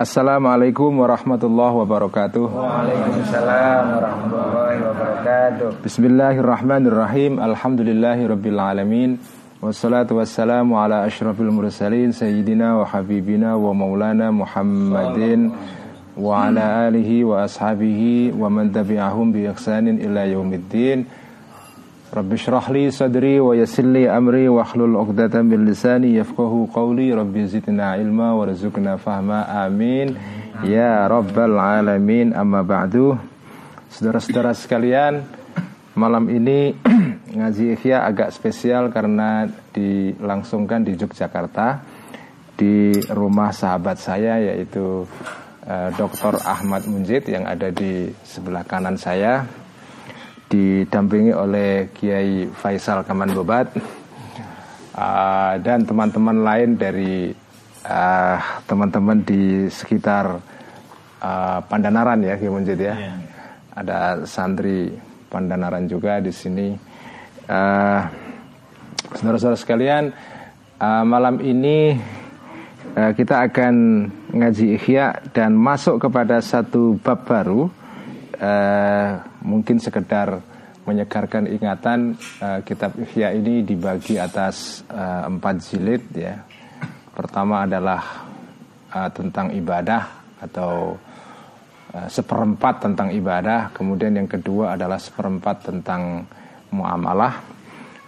Assalamualaikum warahmatullahi wabarakatuh. Waalaikumsalam warahmatullahi wabarakatuh. Bismillahirrahmanirrahim. Alhamdulillahirabbil alamin. Wassalatu wassalamu ala asyrafil mursalin sayyidina wa habibina wa maulana Muhammadin wa ala alihi wa ashabihi wa man tabi'ahum bi ihsanin ila yaumiddin. Rabbi syrah li sadri wa yassir li amri wa hlul 'uqdatam min lisani yafqahu qawli. Rabbi zidna ilma wa rizqna fahma. Amin. Ya rabbal alamin. Amma ba'du. Saudara-saudara sekalian malam ini ngaji ikhya agak spesial karena dilangsungkan di Yogyakarta di rumah sahabat saya yaitu uh, eh, Dr. Ahmad Munjid yang ada di sebelah kanan saya didampingi oleh Kiai Faisal Kaman Bobat uh, dan teman-teman lain dari uh, teman-teman di sekitar uh, Pandanaran ya Kiai Munjid ya. Yeah. Ada santri Pandanaran juga di sini. Uh, Saudara-saudara sekalian, uh, malam ini uh, kita akan ngaji ikhya dan masuk kepada satu bab baru uh, mungkin sekedar menyegarkan ingatan uh, kitab Ihya ini dibagi atas uh, empat jilid ya. Pertama adalah uh, tentang ibadah atau uh, seperempat tentang ibadah, kemudian yang kedua adalah seperempat tentang muamalah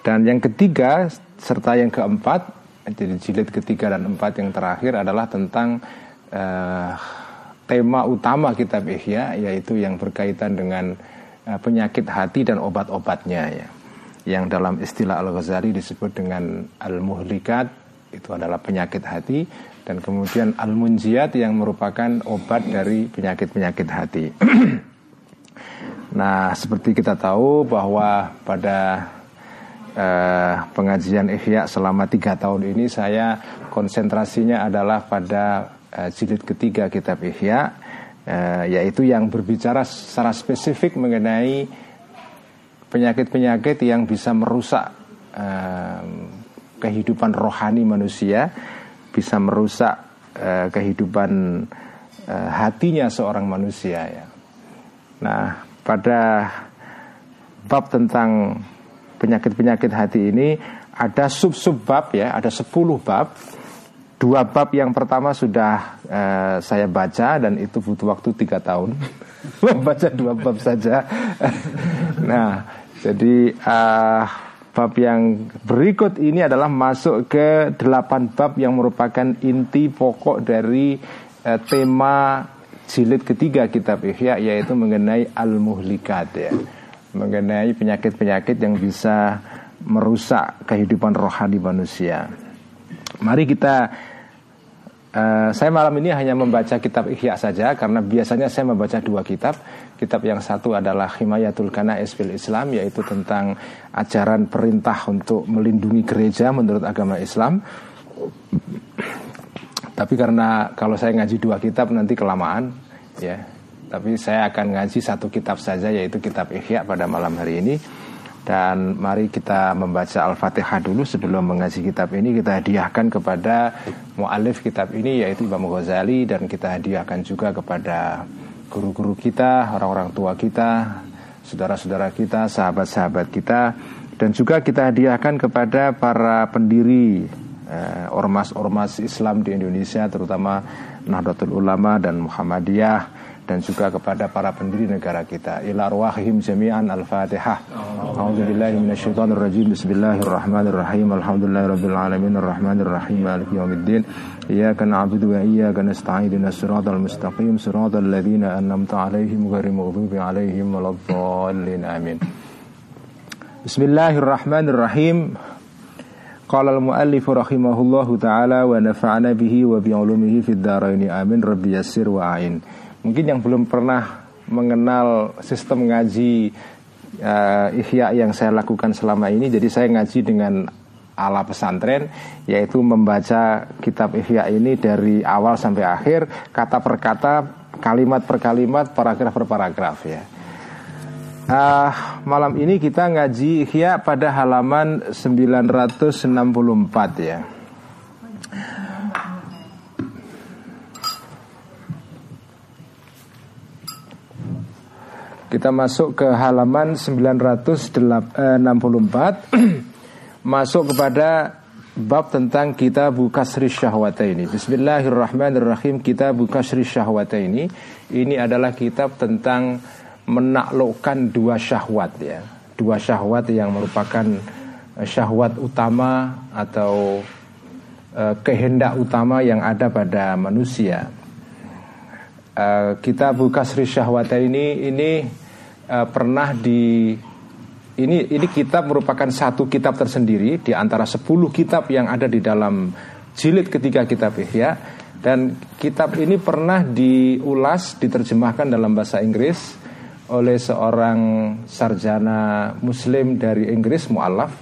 dan yang ketiga serta yang keempat jadi jilid ketiga dan empat yang terakhir adalah tentang uh, tema utama kitab Ihya yaitu yang berkaitan dengan penyakit hati dan obat-obatnya ya. Yang dalam istilah Al-Ghazali disebut dengan al-muhlikat itu adalah penyakit hati dan kemudian al-munjiat yang merupakan obat dari penyakit-penyakit hati. nah, seperti kita tahu bahwa pada uh, pengajian Ihya selama tiga tahun ini saya konsentrasinya adalah pada uh, jilid ketiga kitab Ihya uh, yaitu yang berbicara secara spesifik mengenai penyakit-penyakit yang bisa merusak uh, kehidupan rohani manusia, bisa merusak uh, kehidupan hatinya seorang manusia ya. Nah, pada bab tentang penyakit-penyakit hati ini ada sub-sub bab ya, ada 10 bab Dua bab yang pertama sudah uh, saya baca dan itu butuh waktu tiga tahun membaca dua bab saja. nah, jadi uh, bab yang berikut ini adalah masuk ke delapan bab yang merupakan inti pokok dari uh, tema jilid ketiga kitab Ihya yaitu mengenai al-muhlikat ya. Mengenai penyakit-penyakit yang bisa merusak kehidupan rohani manusia. Mari kita Uh, saya malam ini hanya membaca kitab Ihya saja karena biasanya saya membaca dua kitab. Kitab yang satu adalah Himayatul Kana Esfil Islam yaitu tentang ajaran perintah untuk melindungi gereja menurut agama Islam. Tapi karena kalau saya ngaji dua kitab nanti kelamaan ya. Tapi saya akan ngaji satu kitab saja yaitu kitab Ihya pada malam hari ini. Dan mari kita membaca Al-Fatihah dulu sebelum mengaji kitab ini. Kita hadiahkan kepada mu'alif kitab ini yaitu Imam Ghazali. Dan kita hadiahkan juga kepada guru-guru kita, orang-orang tua kita, saudara-saudara kita, sahabat-sahabat kita. Dan juga kita hadiahkan kepada para pendiri eh, ormas-ormas Islam di Indonesia terutama Nahdlatul Ulama dan Muhammadiyah dan juga kepada para pendiri negara kita. Ila arwahihim jami'an al-Fatihah. A'udzubillahi minasyaitonir rajim. Bismillahirrahmanirrahim. Alhamdulillahirabbil alamin arrahmanir rahim maliki yaumiddin. Iyyaka na'budu wa iyyaka nasta'in ihdinas siratal mustaqim siratal ladzina an'amta 'alaihim ghairil maghdubi 'alaihim waladdallin. Amin. Bismillahirrahmanirrahim. Taala wa nafa'ana bihi wa bi 'ulumihi fid dharain amin rabbi yassir wa a'in. Mungkin yang belum pernah mengenal sistem ngaji uh, ihya yang saya lakukan selama ini, jadi saya ngaji dengan ala pesantren yaitu membaca kitab ihya ini dari awal sampai akhir kata per kata kalimat per kalimat paragraf per paragraf ya. Uh, malam ini kita ngaji ihya pada halaman 964 ya Kita masuk ke halaman 964 Masuk kepada bab tentang kita buka sri syahwata ini Bismillahirrahmanirrahim kita buka sri syahwata ini Ini adalah kitab tentang menaklukkan dua syahwat ya. Dua syahwat yang merupakan eh, syahwat utama atau uh, kehendak utama yang ada pada manusia. Uh, Kita buka sri syahwata ini Ini uh, pernah di ini ini kitab merupakan satu kitab tersendiri di antara sepuluh kitab yang ada di dalam jilid ketiga kitab Ihya dan kitab ini pernah diulas diterjemahkan dalam bahasa Inggris oleh seorang sarjana muslim dari Inggris mualaf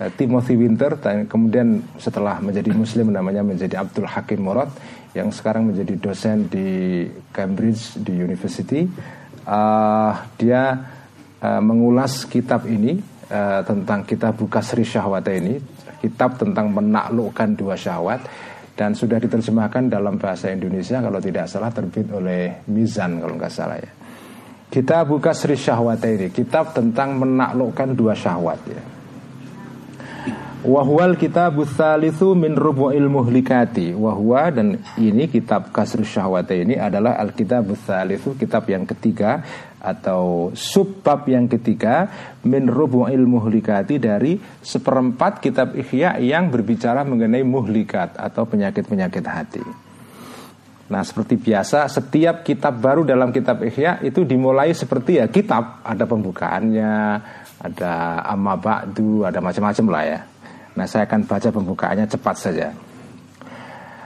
uh, Timothy Winter dan kemudian setelah menjadi muslim namanya menjadi Abdul Hakim Murad yang sekarang menjadi dosen di Cambridge di University uh, dia uh, mengulas kitab ini uh, tentang kitab buka Sri Syahwat ini, kitab tentang menaklukkan dua syahwat dan sudah diterjemahkan dalam bahasa Indonesia kalau tidak salah terbit oleh Mizan kalau nggak salah ya. Kita buka Sri Syahwat ini, kitab tentang menaklukkan dua syahwat ya. Wahwal kitab tsalitsu min rubu'il muhlikati. Wahwa dan ini kitab Kasrus Syahwat ini adalah Alkitab tsalitsu, kitab yang ketiga atau subbab yang ketiga min rubu'il muhlikati dari seperempat kitab Ihya yang berbicara mengenai muhlikat atau penyakit-penyakit hati. Nah seperti biasa setiap kitab baru dalam kitab Ihya itu dimulai seperti ya kitab ada pembukaannya, ada amma ba'du, ada macam-macam lah ya. Nah saya akan baca pembukaannya cepat saja.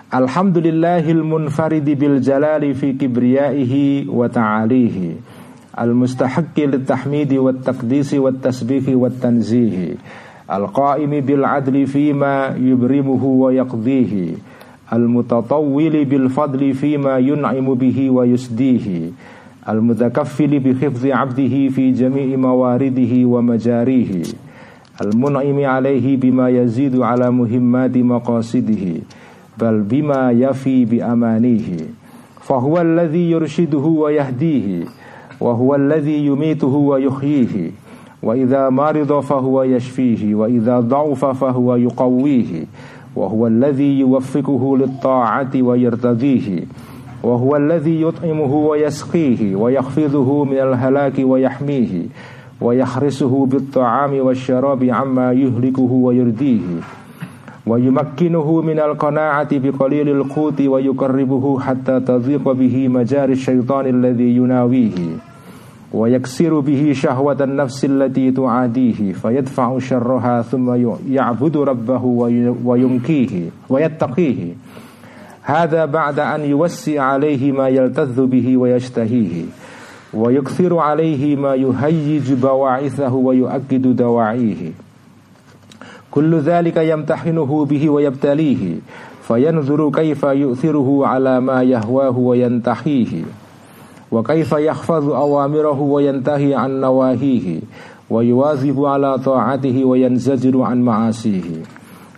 Alhamdulillahil munfaridi bil jalali fi kibriyaihi wa ta'alihi. Al-mustahaqqi lit-tahmidi wat-taqdisi wat-tasbihi wat-tanzihi Al-qaimi bil adli fima yubrimuhu wa yaqdihi. Al-mutatawwili bil fadli fima yun'imu bihi wa yusdihi. Khifzi abdihi fi jami'i mawaridihi المنعم عليه بما يزيد على مهمات مقاصده بل بما يفي بأمانيه. فهو الذي يرشده ويهديه وهو الذي يميته ويحييه. وإذا مرض فهو يشفيه وإذا ضعف فهو يقويه. وهو الذي يوفقه للطاعة ويرتضيه. وهو الذي يطعمه ويسقيه ويخفضه من الهلاك ويحميه. ويحرسه بالطعام والشراب عما يهلكه ويرديه ويمكنه من القناعة بقليل القوت ويقربه حتى تضيق به مجاري الشيطان الذي يناويه ويكسر به شهوة النفس التي تعاديه فيدفع شرها ثم يعبد ربه وينكيه ويتقيه. هذا بعد أن يوسع عليه ما يلتذ به ويشتهيه. ويكثر عليه ما يهيج بواعثه ويؤكد دواعيه. كل ذلك يمتحنه به ويبتليه فينظر كيف يؤثره على ما يهواه وينتحيه وكيف يحفظ أوامره وينتهي عن نواهيه ويواظب على طاعته وينزجر عن معاصيه.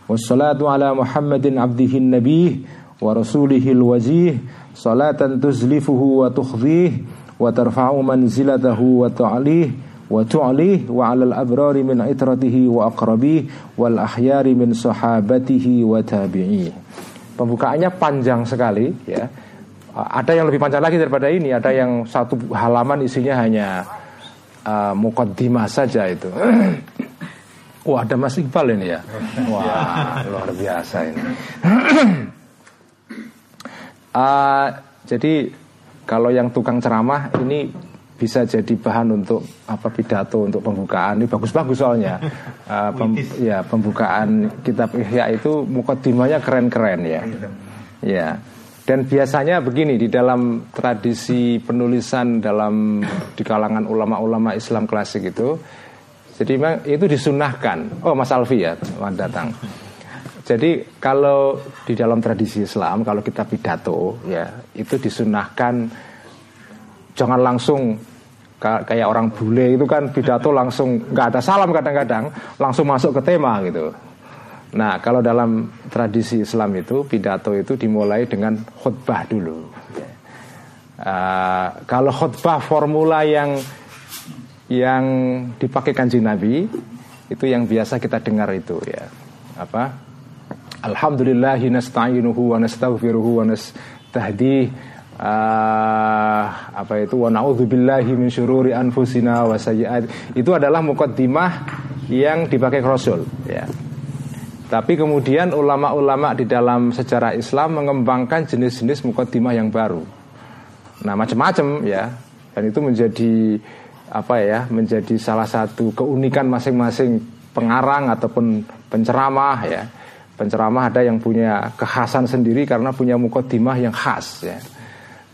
والصلاة على محمد عبده النبي ورسوله الوجيه صلاة تزلفه وتخذيه wa tarfa'u manzilatahu wa ta'lih wa tu'lih wa 'alal abrari min itratihi wa aqrabih wal ahyari min sahabatihi wa tabi'ih. Pembukaannya panjang sekali ya. Ada yang lebih panjang lagi daripada ini, ada yang satu halaman isinya hanya uh, mukaddimah saja itu. Wah, ada Mas Iqbal ini ya. Wah, luar biasa ini. uh, jadi kalau yang tukang ceramah ini bisa jadi bahan untuk apa pidato untuk pembukaan. Ini bagus-bagus soalnya. Uh, pem, ya pembukaan kitab Ihya itu mukadimahnya keren-keren ya. Ya. Dan biasanya begini di dalam tradisi penulisan dalam di kalangan ulama-ulama Islam klasik itu jadi memang itu disunahkan. Oh Mas Alfi ya datang jadi kalau di dalam tradisi Islam kalau kita pidato ya itu disunahkan jangan langsung kayak orang bule itu kan pidato langsung nggak ada salam kadang-kadang langsung masuk ke tema gitu. Nah kalau dalam tradisi Islam itu pidato itu dimulai dengan khutbah dulu. Uh, kalau khutbah formula yang yang dipakai kanjeng Nabi itu yang biasa kita dengar itu ya apa Alhamdulillahi nasta'inuhu wa nastaghfiruhu wa nastahdih uh, apa itu? Wa naudzubillahi min syururi anfusina wa sayyiat. Itu adalah mukaddimah yang dipakai Rasul ya. Tapi kemudian ulama-ulama di dalam sejarah Islam mengembangkan jenis-jenis mukaddimah yang baru. Nah macam-macam ya. Dan itu menjadi apa ya menjadi salah satu keunikan masing-masing pengarang ataupun penceramah ya penceramah ada yang punya kekhasan sendiri karena punya mukodimah yang khas ya.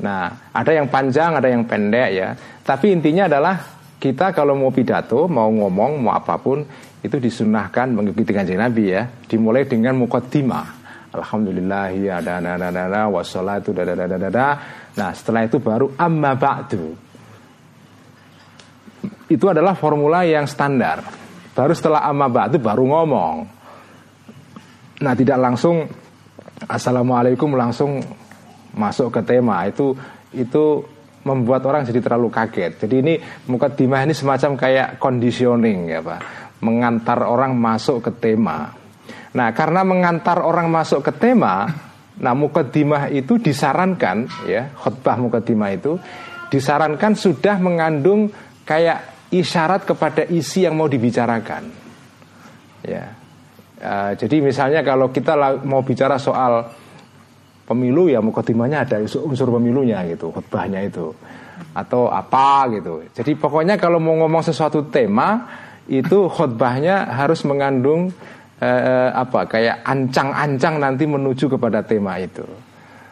Nah ada yang panjang ada yang pendek ya. Tapi intinya adalah kita kalau mau pidato mau ngomong mau apa pun itu disunahkan mengikuti kanjeng Nabi ya. Dimulai dengan mukodimah Alhamdulillah ya ada ada ada ada wassalatu ada ada ada nah setelah itu baru amma ba'du. Itu adalah formula yang standar. Baru setelah amma ba'du baru ngomong. Nah, tidak langsung assalamualaikum langsung masuk ke tema itu itu membuat orang jadi terlalu kaget. Jadi ini mukadimah ini semacam kayak conditioning ya Pak, mengantar orang masuk ke tema. Nah, karena mengantar orang masuk ke tema, nah mukadimah itu disarankan ya, khutbah mukadimah itu disarankan sudah mengandung kayak isyarat kepada isi yang mau dibicarakan. Ya. Uh, jadi misalnya kalau kita mau bicara soal pemilu ya mukadimahnya ada unsur pemilunya gitu, khutbahnya itu atau apa gitu. Jadi pokoknya kalau mau ngomong sesuatu tema itu khutbahnya harus mengandung uh, apa kayak ancang-ancang nanti menuju kepada tema itu.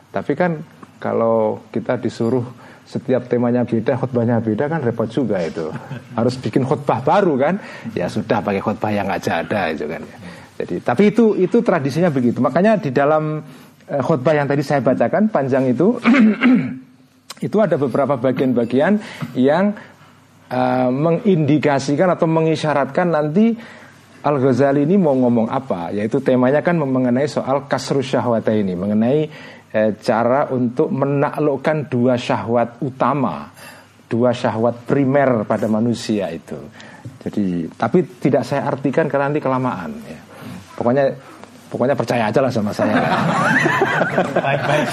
Tapi kan kalau kita disuruh setiap temanya beda, khutbahnya beda kan repot juga itu. Harus bikin khutbah baru kan? Ya sudah pakai khutbah yang aja ada itu kan. Jadi tapi itu itu tradisinya begitu. Makanya di dalam uh, khutbah yang tadi saya bacakan panjang itu itu ada beberapa bagian-bagian yang uh, mengindikasikan atau mengisyaratkan nanti Al Ghazali ini mau ngomong apa? Yaitu temanya kan mengenai soal kasrus syahwata ini, mengenai eh, cara untuk menaklukkan dua syahwat utama, dua syahwat primer pada manusia itu. Jadi, tapi tidak saya artikan karena nanti kelamaan. Ya. Pokoknya pokoknya percaya aja lah sama saya. Baik-baik.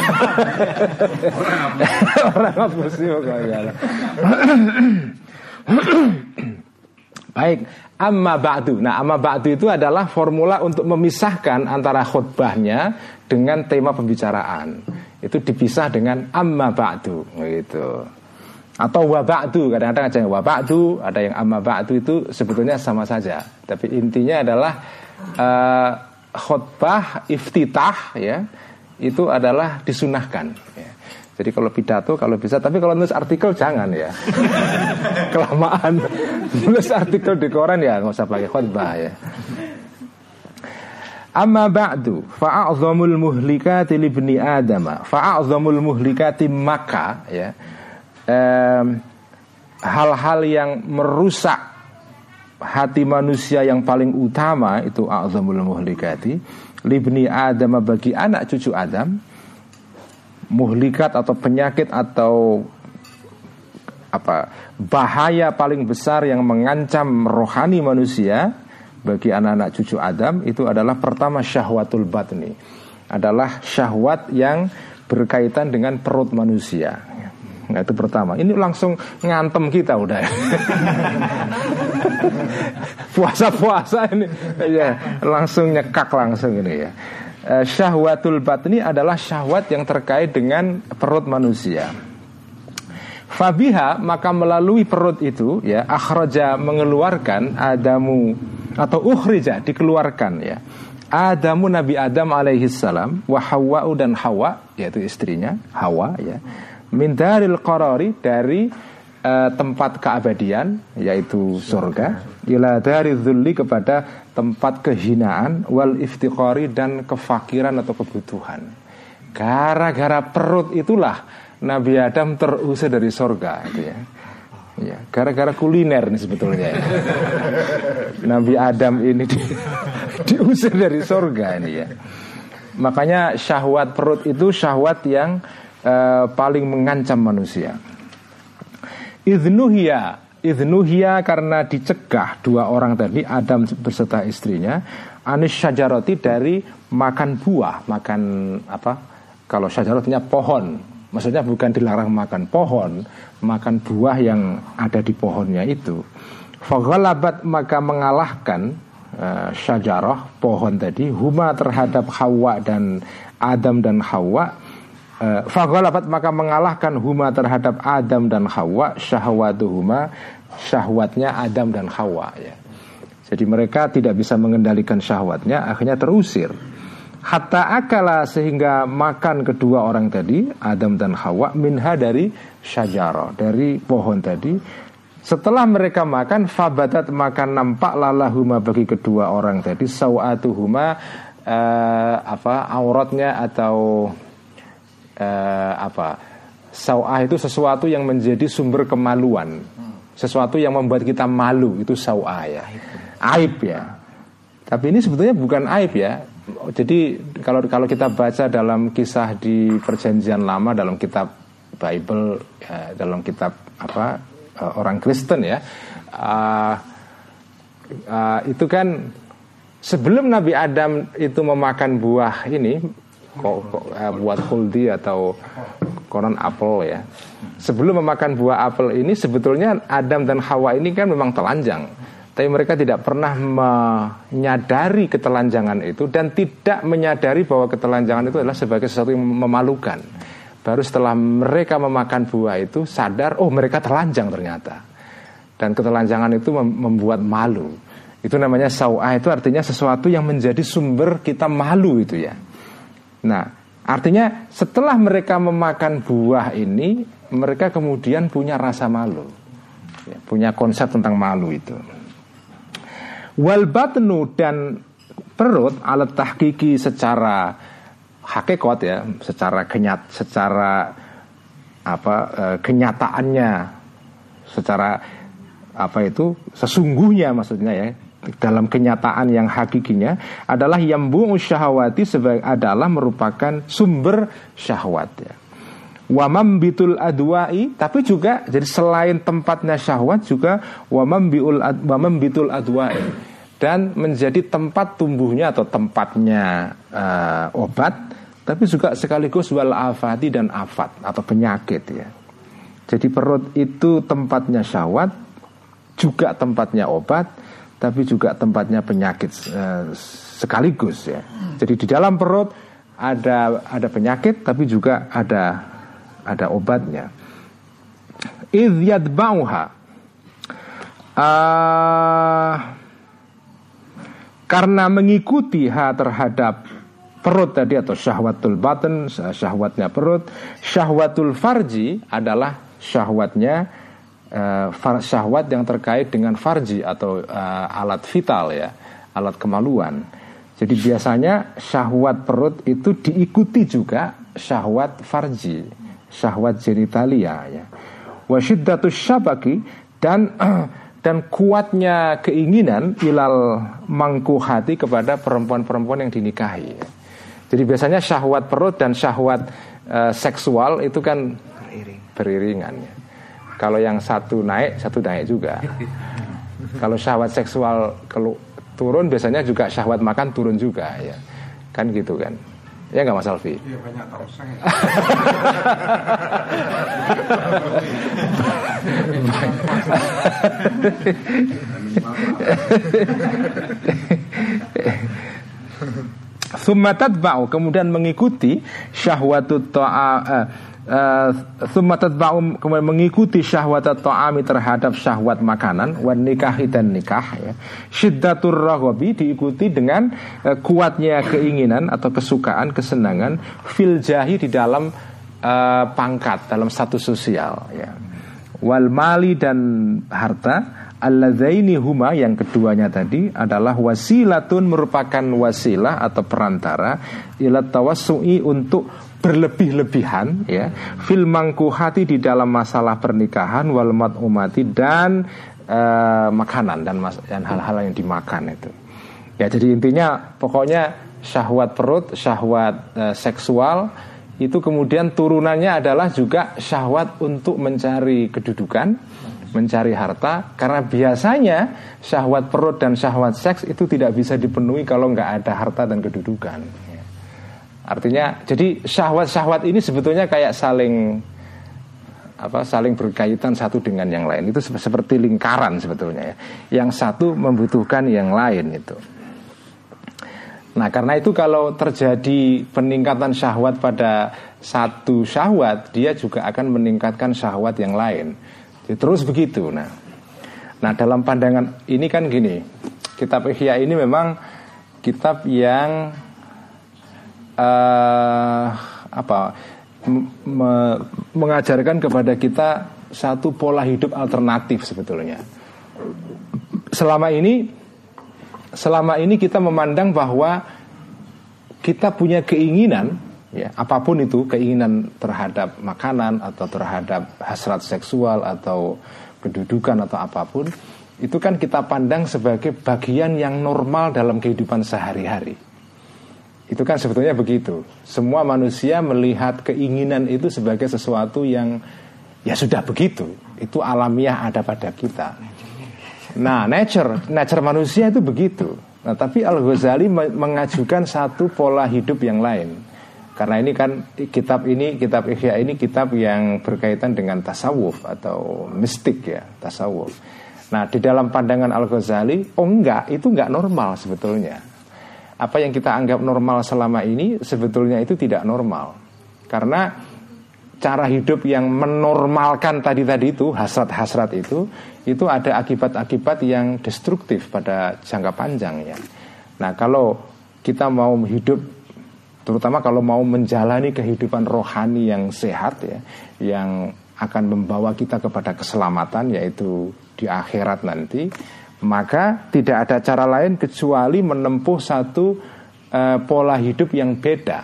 Orang pokoknya. Baik, amma ba'du. Nah, amma ba'du itu adalah formula untuk memisahkan antara khutbahnya dengan tema pembicaraan. Itu dipisah dengan amma ba'du gitu. Atau wa ba'du, kadang-kadang ada yang wa ba'du, ada yang amma ba'du itu sebetulnya sama saja. Tapi intinya adalah uh, khutbah iftitah ya, itu adalah disunahkan ya. Jadi kalau pidato kalau bisa, tapi kalau nulis artikel jangan ya. Kelamaan nulis artikel di koran ya nggak usah pakai khutbah ya. Amma ba'du fa'a'zamul muhlikati libni Adam fa'a'zamul muhlikati maka ya hal-hal yang merusak hati manusia yang paling utama itu a'zamul muhlikati. Libni Adam bagi anak cucu Adam. Muhlikat atau penyakit atau apa bahaya paling besar yang mengancam rohani manusia bagi anak-anak cucu Adam itu adalah pertama syahwatul batni. Adalah syahwat yang berkaitan dengan perut manusia. Nah, itu pertama. Ini langsung ngantem kita udah. Puasa-puasa ini ya, langsung nyekak langsung ini ya. Eh, syahwatul batni adalah syahwat yang terkait dengan perut manusia. Fabiha maka melalui perut itu ya akhraja mengeluarkan Adamu atau ukhrija dikeluarkan ya. Adamu Nabi Adam alaihi salam wa Hawwa dan Hawa yaitu istrinya Hawa ya. Min daril qarari dari uh, tempat keabadian yaitu surga ila dari dzulli kepada tempat kehinaan wal iftiqari dan kefakiran atau kebutuhan. Gara-gara perut itulah Nabi Adam terusir dari sorga itu ya. Ya, gara-gara kuliner nih sebetulnya. Nabi Adam ini di, diusir dari sorga ini ya. Makanya syahwat perut itu syahwat yang uh, paling mengancam manusia. Idnuhya idnuhia karena dicegah dua orang tadi Adam berserta istrinya anis syajaroti dari makan buah, makan apa? Kalau syajarotnya pohon, maksudnya bukan dilarang makan pohon, makan buah yang ada di pohonnya itu. Faghalabat maka mengalahkan uh, syajarah pohon tadi huma terhadap Hawa dan Adam dan Hawa Faghalabat maka mengalahkan huma terhadap Adam dan Hawa syahwatuhuma syahwatnya Adam dan Hawa ya. Jadi mereka tidak bisa mengendalikan syahwatnya akhirnya terusir. Hatta akala sehingga makan kedua orang tadi Adam dan Hawa minha dari syajarah dari pohon tadi setelah mereka makan fabadat makan nampak lalahuma bagi kedua orang tadi sawatuhuma uh, apa auratnya atau uh, apa sawah itu sesuatu yang menjadi sumber kemaluan. Sesuatu yang membuat kita malu itu sawah ya. Aib ya. Tapi ini sebetulnya bukan aib ya. Jadi kalau kalau kita baca dalam kisah di perjanjian lama dalam kitab Bible ya, dalam kitab apa uh, orang Kristen ya uh, uh, itu kan sebelum Nabi Adam itu memakan buah ini buat kuldi atau konon apel ya sebelum memakan buah apel ini sebetulnya Adam dan Hawa ini kan memang telanjang tapi mereka tidak pernah menyadari ketelanjangan itu dan tidak menyadari bahwa ketelanjangan itu adalah sebagai sesuatu yang memalukan Baru setelah mereka memakan buah itu sadar, oh mereka telanjang ternyata. Dan ketelanjangan itu membuat malu. Itu namanya sawah itu artinya sesuatu yang menjadi sumber kita malu itu ya. Nah, artinya setelah mereka memakan buah ini, mereka kemudian punya rasa malu. Ya, punya konsep tentang malu itu. Wal batnu dan perut alat tahkiki secara hakikat ya secara kenyat secara apa e, kenyataannya secara apa itu sesungguhnya maksudnya ya dalam kenyataan yang hakikinya adalah yang bungu syahwati sebagai adalah merupakan sumber syahwat ya. Wamam bitul adwai tapi juga jadi selain tempatnya syahwat juga wamam biul wamam bitul adwai dan menjadi tempat tumbuhnya atau tempatnya uh, obat tapi juga sekaligus wal afati dan afat atau penyakit ya. Jadi perut itu tempatnya syahwat, juga tempatnya obat, tapi juga tempatnya penyakit eh, sekaligus ya. Jadi di dalam perut ada ada penyakit, tapi juga ada ada obatnya. Idh bauha. Uh, karena mengikuti ha terhadap perut tadi atau syahwatul batin, syahwatnya perut, syahwatul farji adalah syahwatnya uh, syahwat yang terkait dengan farji atau uh, alat vital ya, alat kemaluan. Jadi biasanya syahwat perut itu diikuti juga syahwat farji, syahwat genitalia ya. Wasyiddatus syabaki dan dan kuatnya keinginan ilal mangku hati kepada perempuan-perempuan yang dinikahi. Ya. Jadi biasanya syahwat perut dan syahwat uh, seksual itu kan beriring. beriringan. Ya. Kalau yang satu naik, satu naik juga. Kalau syahwat seksual kalau turun, biasanya juga syahwat makan turun juga ya. Kan gitu kan. Ya nggak Mas Alfi? Iya banyak tahu saya. Summa bau kemudian mengikuti syahwatut ta'a uh, uh, tatba'u kemudian mengikuti syahwat ta'ami terhadap syahwat makanan wan nikahi dan nikah ya. Syiddatur raghabi diikuti dengan uh, kuatnya keinginan atau kesukaan, kesenangan fil jahi di dalam uh, pangkat, dalam status sosial ya. Wal mali dan harta Alladzaini huma yang keduanya tadi adalah wasilatun merupakan wasilah atau perantara ila tawassu'i untuk berlebih-lebihan ya fil mangkuhati di dalam masalah pernikahan wal umati dan uh, makanan dan dan hal-hal yang dimakan itu. Ya jadi intinya pokoknya syahwat perut, syahwat uh, seksual itu kemudian turunannya adalah juga syahwat untuk mencari kedudukan mencari harta karena biasanya syahwat perut dan syahwat seks itu tidak bisa dipenuhi kalau nggak ada harta dan kedudukan. Ya. Artinya jadi syahwat-syahwat ini sebetulnya kayak saling apa saling berkaitan satu dengan yang lain itu seperti lingkaran sebetulnya ya. Yang satu membutuhkan yang lain itu. Nah, karena itu kalau terjadi peningkatan syahwat pada satu syahwat, dia juga akan meningkatkan syahwat yang lain. Jadi, terus begitu. Nah, nah dalam pandangan ini kan gini, kitab Ihya ini memang kitab yang uh, apa me, mengajarkan kepada kita satu pola hidup alternatif sebetulnya. Selama ini selama ini kita memandang bahwa kita punya keinginan ya apa pun itu keinginan terhadap makanan atau terhadap hasrat seksual atau kedudukan atau apa pun itu kan kita pandang sebagai bagian yang normal dalam kehidupan sehari-hari. Itu kan sebetulnya begitu. Semua manusia melihat keinginan itu sebagai sesuatu yang ya sudah begitu. Itu alamiah ada pada kita. Nah, nature, nature manusia itu begitu. Nah, tapi Al Ghazali mengajukan satu pola hidup yang lain. Karena ini kan kitab ini, kitab Ihya ini kitab yang berkaitan dengan tasawuf atau mistik ya, tasawuf. Nah, di dalam pandangan Al Ghazali, oh enggak, itu enggak normal sebetulnya apa yang kita anggap normal selama ini sebetulnya itu tidak normal. Karena cara hidup yang menormalkan tadi-tadi itu, hasrat-hasrat itu, itu ada akibat-akibat yang destruktif pada jangka panjang ya. Nah, kalau kita mau hidup terutama kalau mau menjalani kehidupan rohani yang sehat ya, yang akan membawa kita kepada keselamatan yaitu di akhirat nanti, maka tidak ada cara lain kecuali menempuh satu uh, pola hidup yang beda.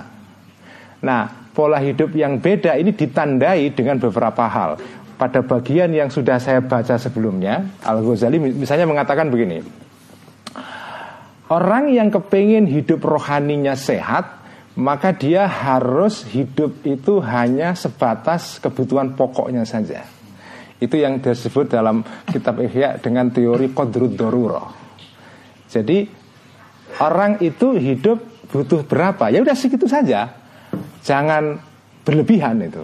Nah, pola hidup yang beda ini ditandai dengan beberapa hal. Pada bagian yang sudah saya baca sebelumnya, Al Ghazali misalnya mengatakan begini: orang yang kepingin hidup rohaninya sehat, maka dia harus hidup itu hanya sebatas kebutuhan pokoknya saja. Itu yang disebut dalam kitab Ihya dengan teori kodrut doruro. Jadi orang itu hidup butuh berapa? Ya udah segitu saja. Jangan berlebihan itu.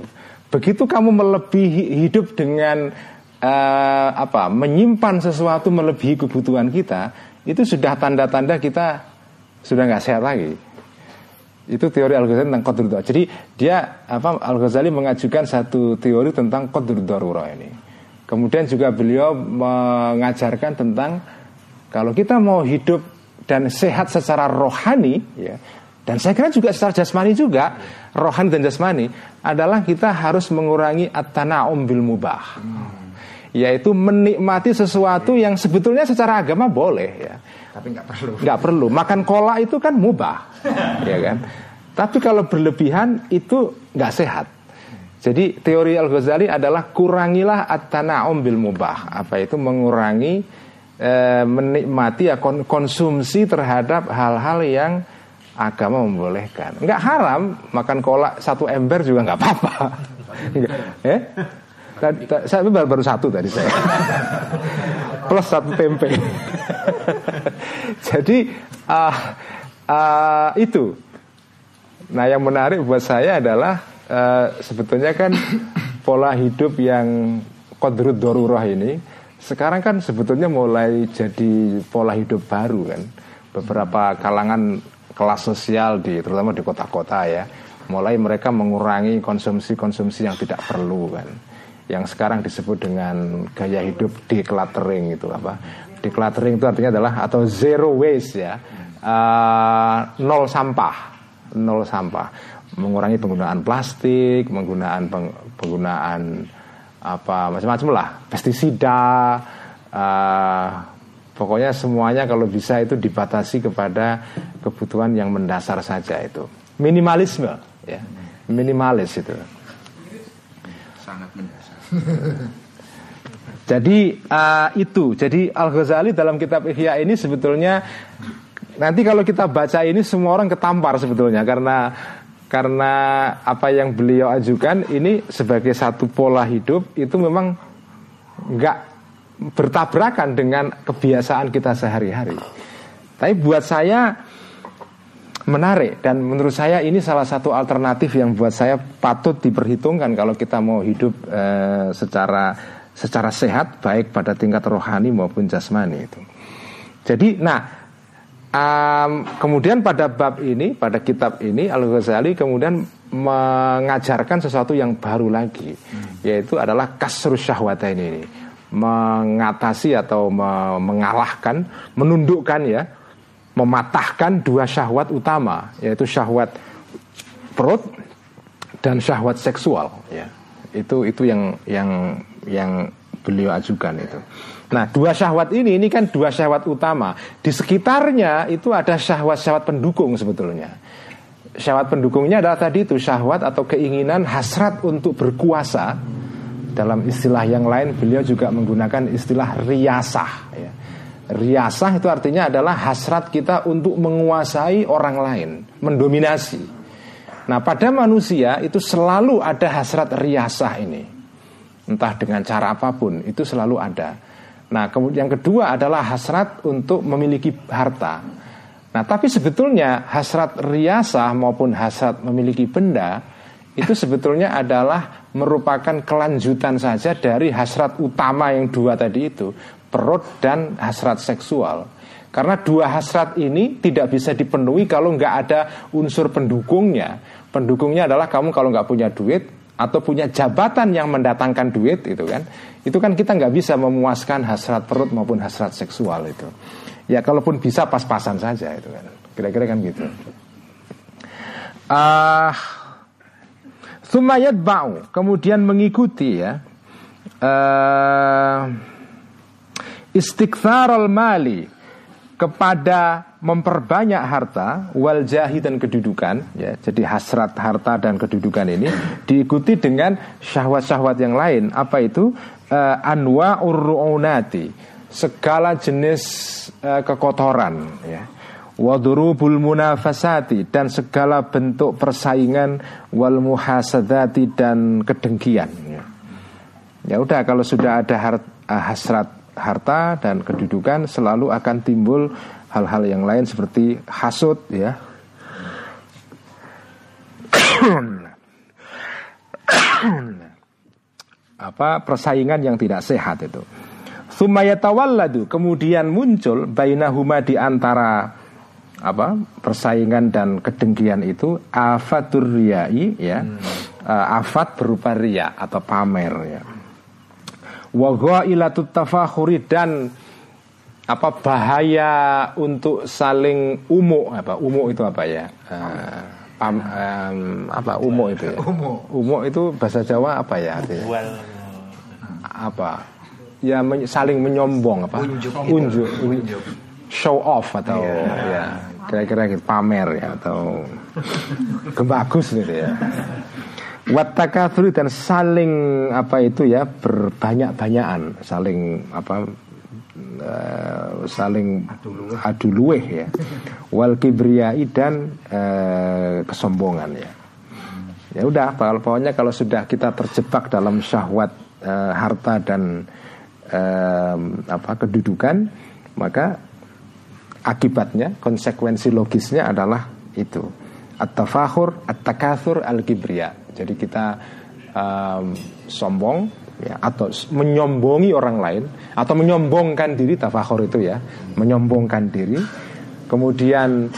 Begitu kamu melebihi hidup dengan uh, apa? Menyimpan sesuatu melebihi kebutuhan kita, itu sudah tanda-tanda kita sudah nggak sehat lagi. Itu teori Al Ghazali tentang qadrul Jadi dia Al Ghazali mengajukan satu teori tentang qadrul darurah ini. Kemudian juga beliau mengajarkan tentang kalau kita mau hidup dan sehat secara rohani ya dan saya kira juga secara jasmani juga rohani dan jasmani adalah kita harus mengurangi at-tana'um bil mubah. Yaitu menikmati sesuatu yang sebetulnya secara agama boleh ya tapi nggak perlu. Nggak perlu. Makan kola itu kan mubah, ya kan. Tapi kalau berlebihan itu nggak sehat. Jadi teori Al Ghazali adalah kurangilah at-tana'um mubah. Apa itu mengurangi e, menikmati ya konsumsi terhadap hal-hal yang agama membolehkan. Nggak haram makan kola satu ember juga nggak apa-apa. eh? Saya baru, baru satu tadi saya plus satu tempe. Jadi uh, uh, itu. Nah yang menarik buat saya adalah uh, sebetulnya kan pola hidup yang kodrut dorurah ini sekarang kan sebetulnya mulai jadi pola hidup baru kan. Beberapa kalangan kelas sosial di terutama di kota-kota ya mulai mereka mengurangi konsumsi-konsumsi yang tidak perlu kan yang sekarang disebut dengan gaya hidup decluttering itu apa? Decluttering itu artinya adalah atau zero waste ya, uh, nol sampah, nol sampah, mengurangi penggunaan plastik, penggunaan peng, penggunaan apa macam-macam lah, pestisida, uh, pokoknya semuanya kalau bisa itu dibatasi kepada kebutuhan yang mendasar saja itu, minimalisme ya, minimalis itu. Sangat mendasar. jadi uh, itu, jadi Al Ghazali dalam kitab Ihya ini sebetulnya nanti kalau kita baca ini semua orang ketampar sebetulnya karena karena apa yang beliau ajukan ini sebagai satu pola hidup itu memang nggak bertabrakan dengan kebiasaan kita sehari-hari. Tapi buat saya menarik dan menurut saya ini salah satu alternatif yang buat saya patut diperhitungkan kalau kita mau hidup eh, secara secara sehat baik pada tingkat rohani maupun jasmani itu. Jadi, nah um, kemudian pada bab ini, pada kitab ini Al Ghazali kemudian mengajarkan sesuatu yang baru lagi, hmm. yaitu adalah kasrus syahwat ini, mengatasi atau mengalahkan, menundukkan ya mematahkan dua syahwat utama yaitu syahwat perut dan syahwat seksual. Ya. Itu itu yang yang yang beliau ajukan itu nah dua syahwat ini ini kan dua syahwat utama di sekitarnya itu ada syahwat-syahwat pendukung sebetulnya syahwat pendukungnya adalah tadi itu syahwat atau keinginan hasrat untuk berkuasa dalam istilah yang lain beliau juga menggunakan istilah riasah ya Riasah itu artinya adalah hasrat kita untuk menguasai orang lain, mendominasi. Nah, pada manusia itu selalu ada hasrat riasah ini. Entah dengan cara apa pun, itu selalu ada. Nah, kemudian yang kedua adalah hasrat untuk memiliki harta. Nah, tapi sebetulnya hasrat riasah maupun hasrat memiliki benda itu sebetulnya adalah merupakan kelanjutan saja dari hasrat utama yang dua tadi itu perut dan hasrat seksual. Karena dua hasrat ini tidak bisa dipenuhi kalau nggak ada unsur pendukungnya. Pendukungnya adalah kamu kalau nggak punya duit atau punya jabatan yang mendatangkan duit itu kan, itu kan kita nggak bisa memuaskan hasrat perut maupun hasrat seksual itu. Ya kalaupun bisa pas-pasan saja itu kan, kira-kira kan gitu. Ah, uh, Sumayat bau kemudian mengikuti ya. Uh, al mali kepada memperbanyak harta wal jahi dan kedudukan ya jadi hasrat harta dan kedudukan ini diikuti dengan syahwat-syahwat yang lain. Apa itu? Uh, anwa urruunati segala jenis uh, kekotoran ya. Wadurubul munafasati dan segala bentuk persaingan wal muhasadati dan kedengkian ya. ya udah kalau sudah ada uh, hasrat harta dan kedudukan selalu akan timbul hal-hal yang lain seperti hasut ya. Apa persaingan yang tidak sehat itu. Sumayatawalladu kemudian muncul bainahuma di antara apa persaingan dan kedengkian itu afatur riyai ya. Hmm. uh, afat berupa ria atau pamer ya wa ilatut tafakhuri dan apa bahaya untuk saling umuk. Apa umuk itu apa ya? Uh, pam, um, apa umuk itu ya? Umuk. Umuk itu bahasa Jawa apa ya artinya? Apa? Ya men saling menyombong apa? Unjuk. Unjuk, unjuk. show off atau yeah. ya kira-kira gitu pamer ya atau kebagus gitu ya Watakathuri dan saling apa itu ya berbanyak-banyakan, saling apa uh, saling adu luweh ya. Wal kibriyai dan uh, kesombongan ya. Ya udah, pokoknya kalau sudah kita terjebak dalam syahwat uh, harta dan uh, apa kedudukan, maka akibatnya konsekuensi logisnya adalah itu at-tafahur at-takathur al-kibriya jadi kita um, sombong ya atau menyombongi orang lain atau menyombongkan diri tafakhur itu ya menyombongkan diri kemudian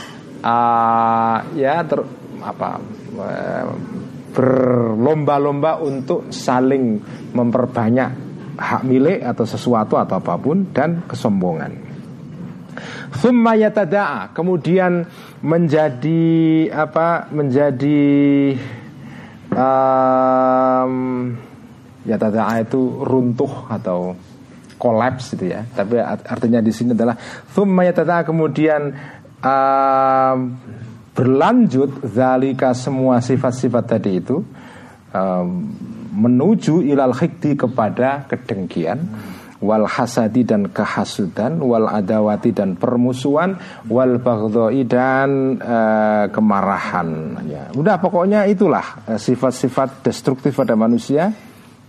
uh, ya ter, apa berlomba-lomba untuk saling memperbanyak hak milik atau sesuatu atau apa pun dan kesombongan. Kemudian menjadi apa menjadi um, ya tada'a itu runtuh atau kolaps gitu ya. Tapi artinya di sini adalah thumma yatada'a kemudian um, berlanjut zalika semua sifat-sifat tadi itu um, menuju ilal khikdi kepada kedengkian wal hasadi dan kehasudan wal adawati dan permusuhan wal baghdoi dan uh, kemarahan. Ya udah pokoknya itulah eh, sifat-sifat destruktif pada manusia.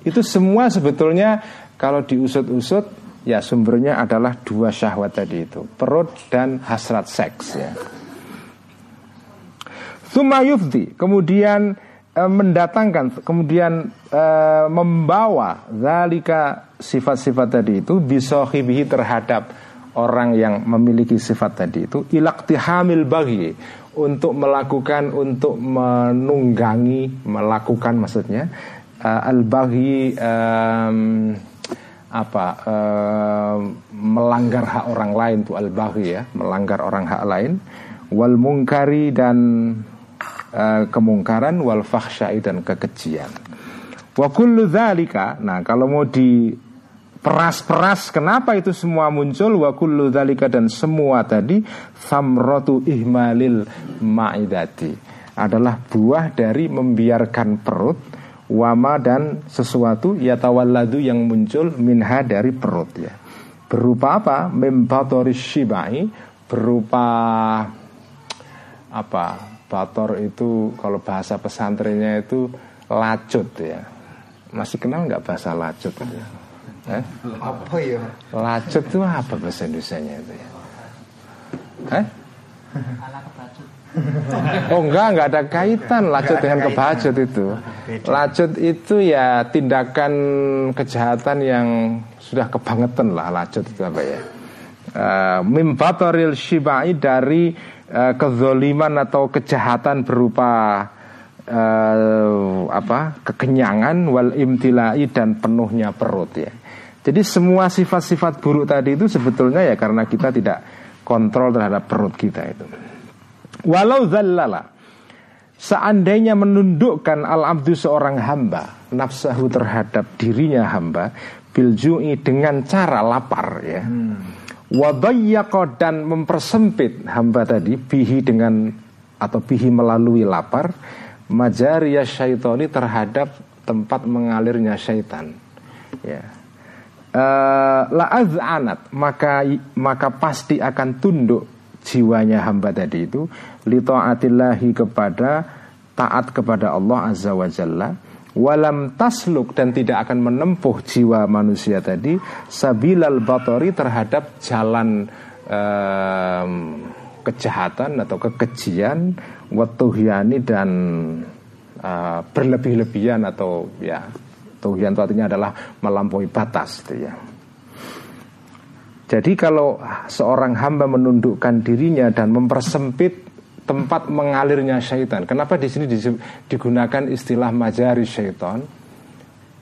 Itu semua sebetulnya kalau diusut-usut Ya sumbernya adalah dua syahwat tadi itu Perut dan hasrat seks ya. Sumayufdi Kemudian e, mendatangkan Kemudian e, membawa Zalika sifat-sifat tadi itu Bisohibihi terhadap Orang yang memiliki sifat tadi itu Ilaktihamil bagi Untuk melakukan Untuk menunggangi Melakukan maksudnya uh, Al-bagi um, apa uh, melanggar hak orang lain tuh al baghi ya melanggar orang hak lain wal mungkari dan uh, kemungkaran wal fahsyai dan kekejian. Wa kullu nah kalau mau di peras-peras kenapa itu semua muncul wa kullu dzalika dan semua tadi samratu ihmalil maidati adalah buah dari membiarkan perut wama dan sesuatu yatawalladu yang muncul minha dari perut ya. Berupa apa? Membatori shibai berupa apa? Bator itu kalau bahasa pesantrennya itu lacut ya. Masih kenal nggak bahasa lacut itu? Eh? Apa ya? Lacut itu apa bahasa Indonesia-nya itu ya? Eh? Oh enggak, enggak ada kaitan lacut dengan kebacut itu. Lacut itu ya tindakan kejahatan yang sudah kebangetan lah lacut itu apa ya. Uh, Mimbatoril shibai dari uh, kezoliman atau kejahatan berupa uh, apa kekenyangan wal imtilai dan penuhnya perut ya. Jadi semua sifat-sifat buruk tadi itu sebetulnya ya karena kita tidak kontrol terhadap perut kita itu. Walau zallala Seandainya menundukkan al-abdu seorang hamba Nafsahu terhadap dirinya hamba Biljui dengan cara lapar ya hmm. dan mempersempit hamba tadi Bihi dengan atau bihi melalui lapar Majaria syaitoni terhadap tempat mengalirnya syaitan Ya uh, La maka maka pasti akan tunduk jiwanya hamba tadi itu litoatillahi kepada taat kepada Allah azza wa jalla walam tasluk dan tidak akan menempuh jiwa manusia tadi sabilal batori terhadap jalan um, kejahatan atau kekejian watuhyani dan uh, berlebih-lebihan atau ya tuhian itu artinya adalah melampaui batas itu ya jadi kalau seorang hamba menundukkan dirinya dan mempersempit tempat mengalirnya syaitan. Kenapa di sini digunakan istilah majari syaitan?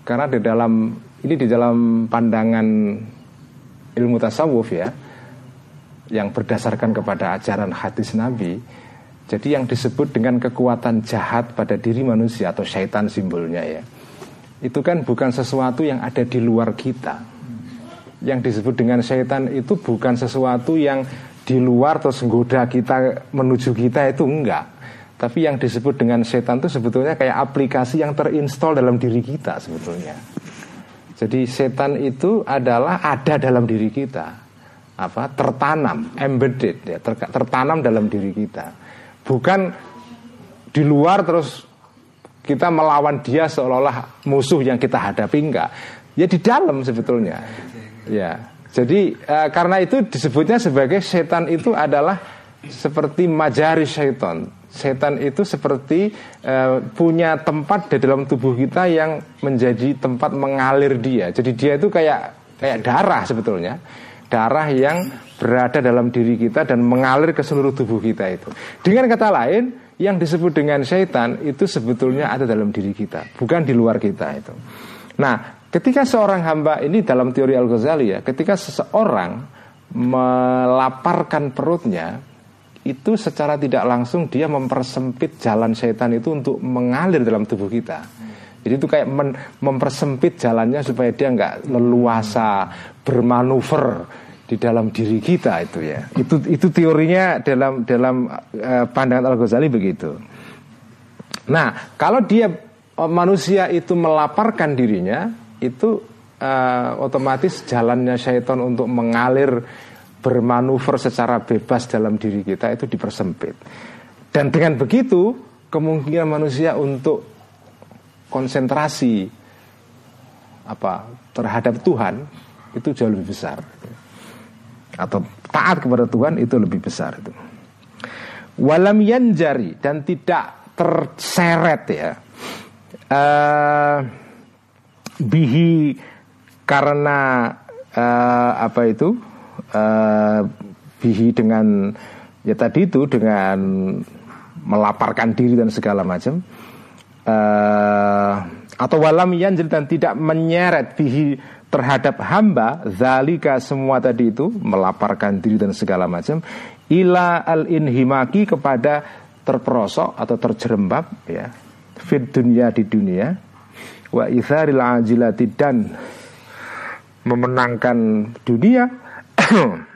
Karena di dalam ini di dalam pandangan ilmu tasawuf ya, yang berdasarkan kepada ajaran hadis Nabi. Jadi yang disebut dengan kekuatan jahat pada diri manusia atau syaitan simbolnya ya. Itu kan bukan sesuatu yang ada di luar kita yang disebut dengan syaitan itu bukan sesuatu yang di luar terus goda kita menuju kita itu enggak. Tapi yang disebut dengan setan itu sebetulnya kayak aplikasi yang terinstall dalam diri kita sebetulnya. Jadi setan itu adalah ada dalam diri kita. Apa? Tertanam, embedded ya, ter, tertanam dalam diri kita. Bukan di luar terus kita melawan dia seolah-olah musuh yang kita hadapi enggak. Ya di dalam sebetulnya. Ya, jadi uh, karena itu disebutnya sebagai setan itu adalah seperti majari setan. Setan itu seperti uh, punya tempat di dalam tubuh kita yang menjadi tempat mengalir dia. Jadi dia itu kayak kayak darah sebetulnya. Darah yang berada dalam diri kita dan mengalir ke seluruh tubuh kita itu. Dengan kata lain, yang disebut dengan setan itu sebetulnya ada dalam diri kita, bukan di luar kita itu. Nah, Ketika seorang hamba ini dalam teori Al-Ghazali ya, ketika seseorang melaparkan perutnya, itu secara tidak langsung dia mempersempit jalan setan itu untuk mengalir dalam tubuh kita. Jadi itu kayak mempersempit jalannya supaya dia nggak leluasa bermanuver di dalam diri kita itu ya. Itu itu teorinya dalam dalam uh, pandangan Al Ghazali begitu. Nah kalau dia manusia itu melaparkan dirinya, itu uh, otomatis jalannya syaitan untuk mengalir bermanuver secara bebas dalam diri kita itu dipersempit. Dan dengan begitu kemungkinan manusia untuk konsentrasi apa terhadap Tuhan itu jauh lebih besar atau taat kepada Tuhan itu lebih besar itu. Walam yanjari dan tidak terseret ya. Uh, bihi karena uh, apa itu? Uh, bihi dengan ya tadi itu dengan melaparkan diri dan segala macam. Uh, atau walam yanjil dan tidak menyeret bihi terhadap hamba zalika semua tadi itu melaparkan diri dan segala macam ila al inhimaki kepada terperosok atau terjerembab ya fit dunia di dunia wa itharil ajilati dan memenangkan dunia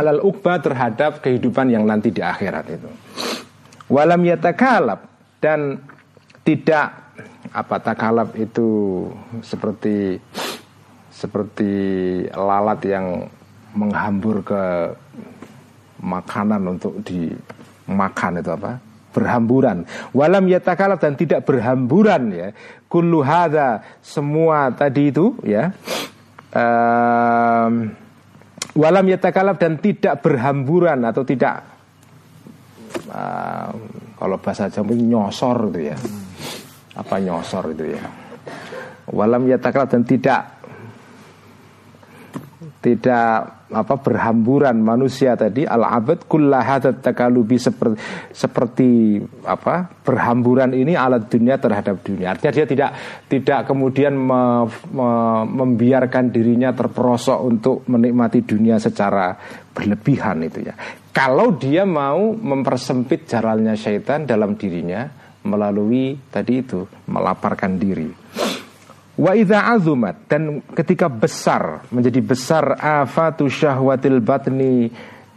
alal ukba terhadap kehidupan yang nanti di akhirat itu. Walam yatakalab dan tidak apa takalab itu seperti seperti lalat yang menghambur ke makanan untuk dimakan itu apa? Berhamburan. Walam yatakalab dan tidak berhamburan ya. Kullu hadza semua tadi itu ya. Um, walam yatakalab dan tidak berhamburan atau tidak uh, kalau bahasa Jawa nyosor itu ya. Apa nyosor itu ya? Walam yatakalab dan tidak tidak apa berhamburan manusia tadi al abad kullahadat takalubi seperti seperti apa berhamburan ini alat dunia terhadap dunia. Artinya dia tidak tidak kemudian me, me, membiarkan dirinya terperosok untuk menikmati dunia secara berlebihan itu ya. Kalau dia mau mempersempit jalannya syaitan dalam dirinya melalui tadi itu melaparkan diri Wa idza azumat dan ketika besar menjadi besar afatu syahwatil batni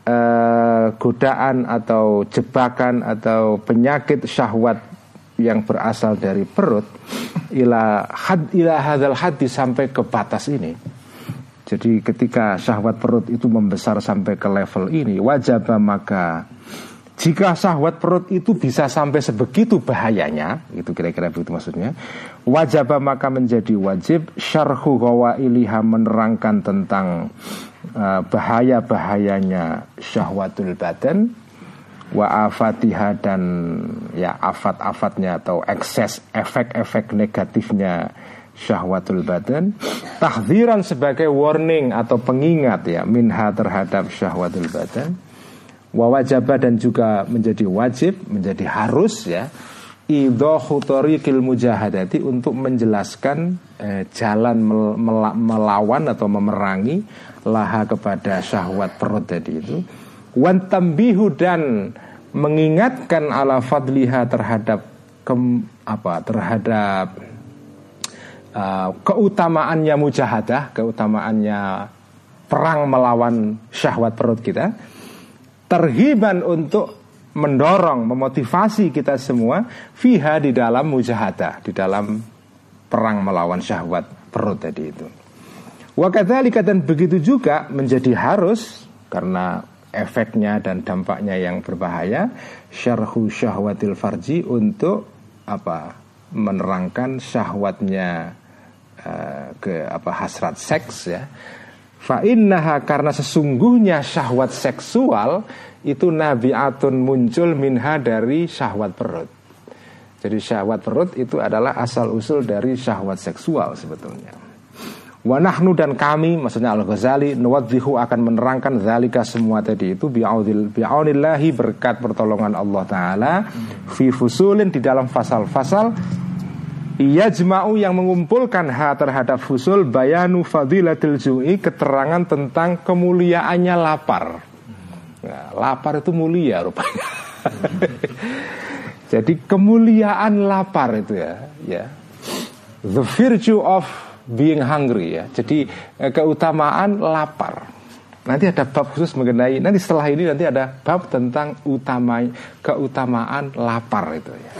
uh, godaan atau jebakan atau penyakit syahwat yang berasal dari perut ila had ila hadzal hadis sampai ke batas ini. Jadi ketika syahwat perut itu membesar sampai ke level ini wajib maka jika syahwat perut itu bisa sampai sebegitu bahayanya, itu kira-kira begitu maksudnya, wajib maka menjadi wajib syarhu iliha menerangkan tentang uh, bahaya-bahayanya syahwatul badan wa afatiha dan ya afat-afatnya atau ekses efek-efek negatifnya syahwatul badan tahziran sebagai warning atau pengingat ya minha terhadap syahwatul badan wawajabah dan juga menjadi wajib menjadi harus ya idohu mujahadati untuk menjelaskan eh, jalan mel melawan atau memerangi laha kepada syahwat perut tadi itu. Wan dan mengingatkan ala fadliha terhadap ke, apa terhadap uh, keutamaannya mujahadah keutamaannya perang melawan syahwat perut kita terhiban untuk mendorong, memotivasi kita semua fiha di dalam mujahadah, di dalam perang melawan syahwat perut tadi itu. Wakadzalika dan begitu juga menjadi harus karena efeknya dan dampaknya yang berbahaya syarhu syahwatil farji untuk apa? Menerangkan syahwatnya uh, ke apa? Hasrat seks ya Fa'innaha karena sesungguhnya syahwat seksual itu nabiatun muncul minha dari syahwat perut. Jadi syahwat perut itu adalah asal usul dari syahwat seksual sebetulnya. Wanahnu dan kami maksudnya Al Ghazali nuwadzihu akan menerangkan zalika semua tadi itu bi'aunillahi berkat pertolongan Allah taala fi fusulin di dalam fasal-fasal ia jema'u yang mengumpulkan ha terhadap fusul bayanu fadilatil ju'i keterangan tentang kemuliaannya lapar. Nah, lapar itu mulia rupanya. Jadi kemuliaan lapar itu ya, ya. The virtue of being hungry ya. Jadi eh, keutamaan lapar. Nanti ada bab khusus mengenai nanti setelah ini nanti ada bab tentang utama keutamaan lapar itu ya.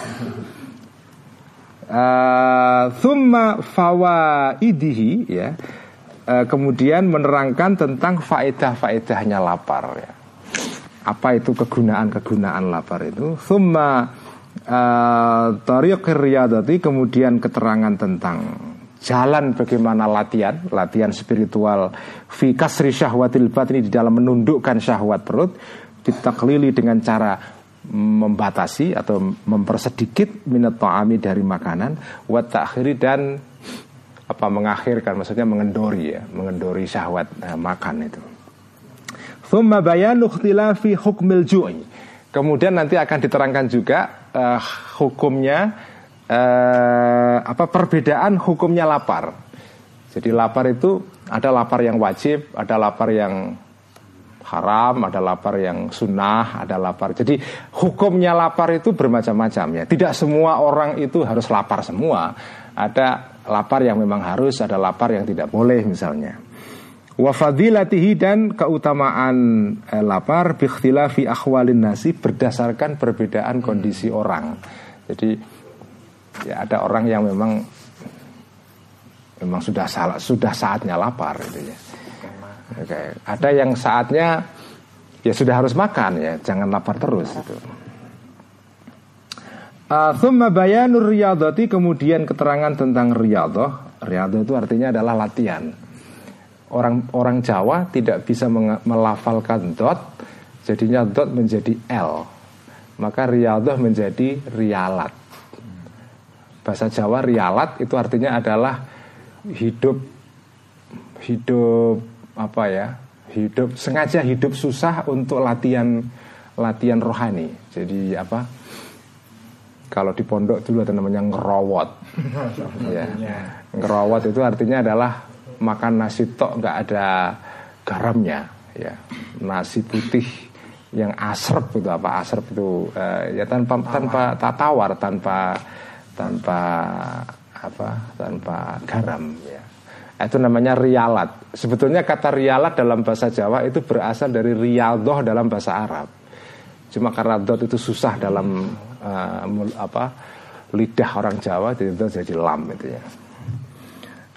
Uh, thumma fawaidihi ya uh, kemudian menerangkan tentang faedah-faedahnya lapar ya. Apa itu kegunaan-kegunaan lapar itu? Thumma uh, tariq riyadati kemudian keterangan tentang jalan bagaimana latihan, latihan spiritual fi kasri syahwatil batni di dalam menundukkan syahwat perut ditaklili dengan cara membatasi atau mempersedikit minat ta'ami dari makanan wa ta'khiri dan apa mengakhirkan maksudnya mengendori ya, mengendori syahwat eh, makan itu. Thumma bayanu ikhtilafi hukmil ju'i. Kemudian nanti akan diterangkan juga uh, hukumnya uh, apa perbedaan hukumnya lapar. Jadi lapar itu ada lapar yang wajib, ada lapar yang haram, ada lapar yang sunnah, ada lapar. Jadi hukumnya lapar itu bermacam-macam ya. Tidak semua orang itu harus lapar semua. Ada lapar yang memang harus, ada lapar yang tidak boleh misalnya. Wa fadilatihi dan keutamaan eh, lapar bikhtilafi akhwalin nasi berdasarkan perbedaan kondisi orang. Jadi ya ada orang yang memang memang sudah salah, sudah saatnya lapar gitu ya. Oke, ada yang saatnya ya sudah harus makan ya, jangan lapar terus itu. Uh, thumma bayanur riyadhati kemudian keterangan tentang riyadhah. Riyadhah itu artinya adalah latihan orang orang Jawa tidak bisa melafalkan dot, jadinya dot menjadi L. Maka riadah menjadi rialat. Bahasa Jawa rialat itu artinya adalah hidup hidup apa ya? Hidup sengaja hidup susah untuk latihan latihan rohani. Jadi apa? Kalau di pondok dulu ada namanya ngerowot. ya. Ngerowot itu artinya adalah makan nasi tok nggak ada garamnya ya nasi putih yang asrep itu apa asrep itu uh, ya tanpa tanpa tawar tanpa tanpa apa tanpa garam ya itu namanya rialat. Sebetulnya kata rialat dalam bahasa Jawa itu berasal dari rialdoh dalam bahasa Arab. Cuma karena dot itu susah dalam uh, apa lidah orang Jawa jadi jadi lam itu ya.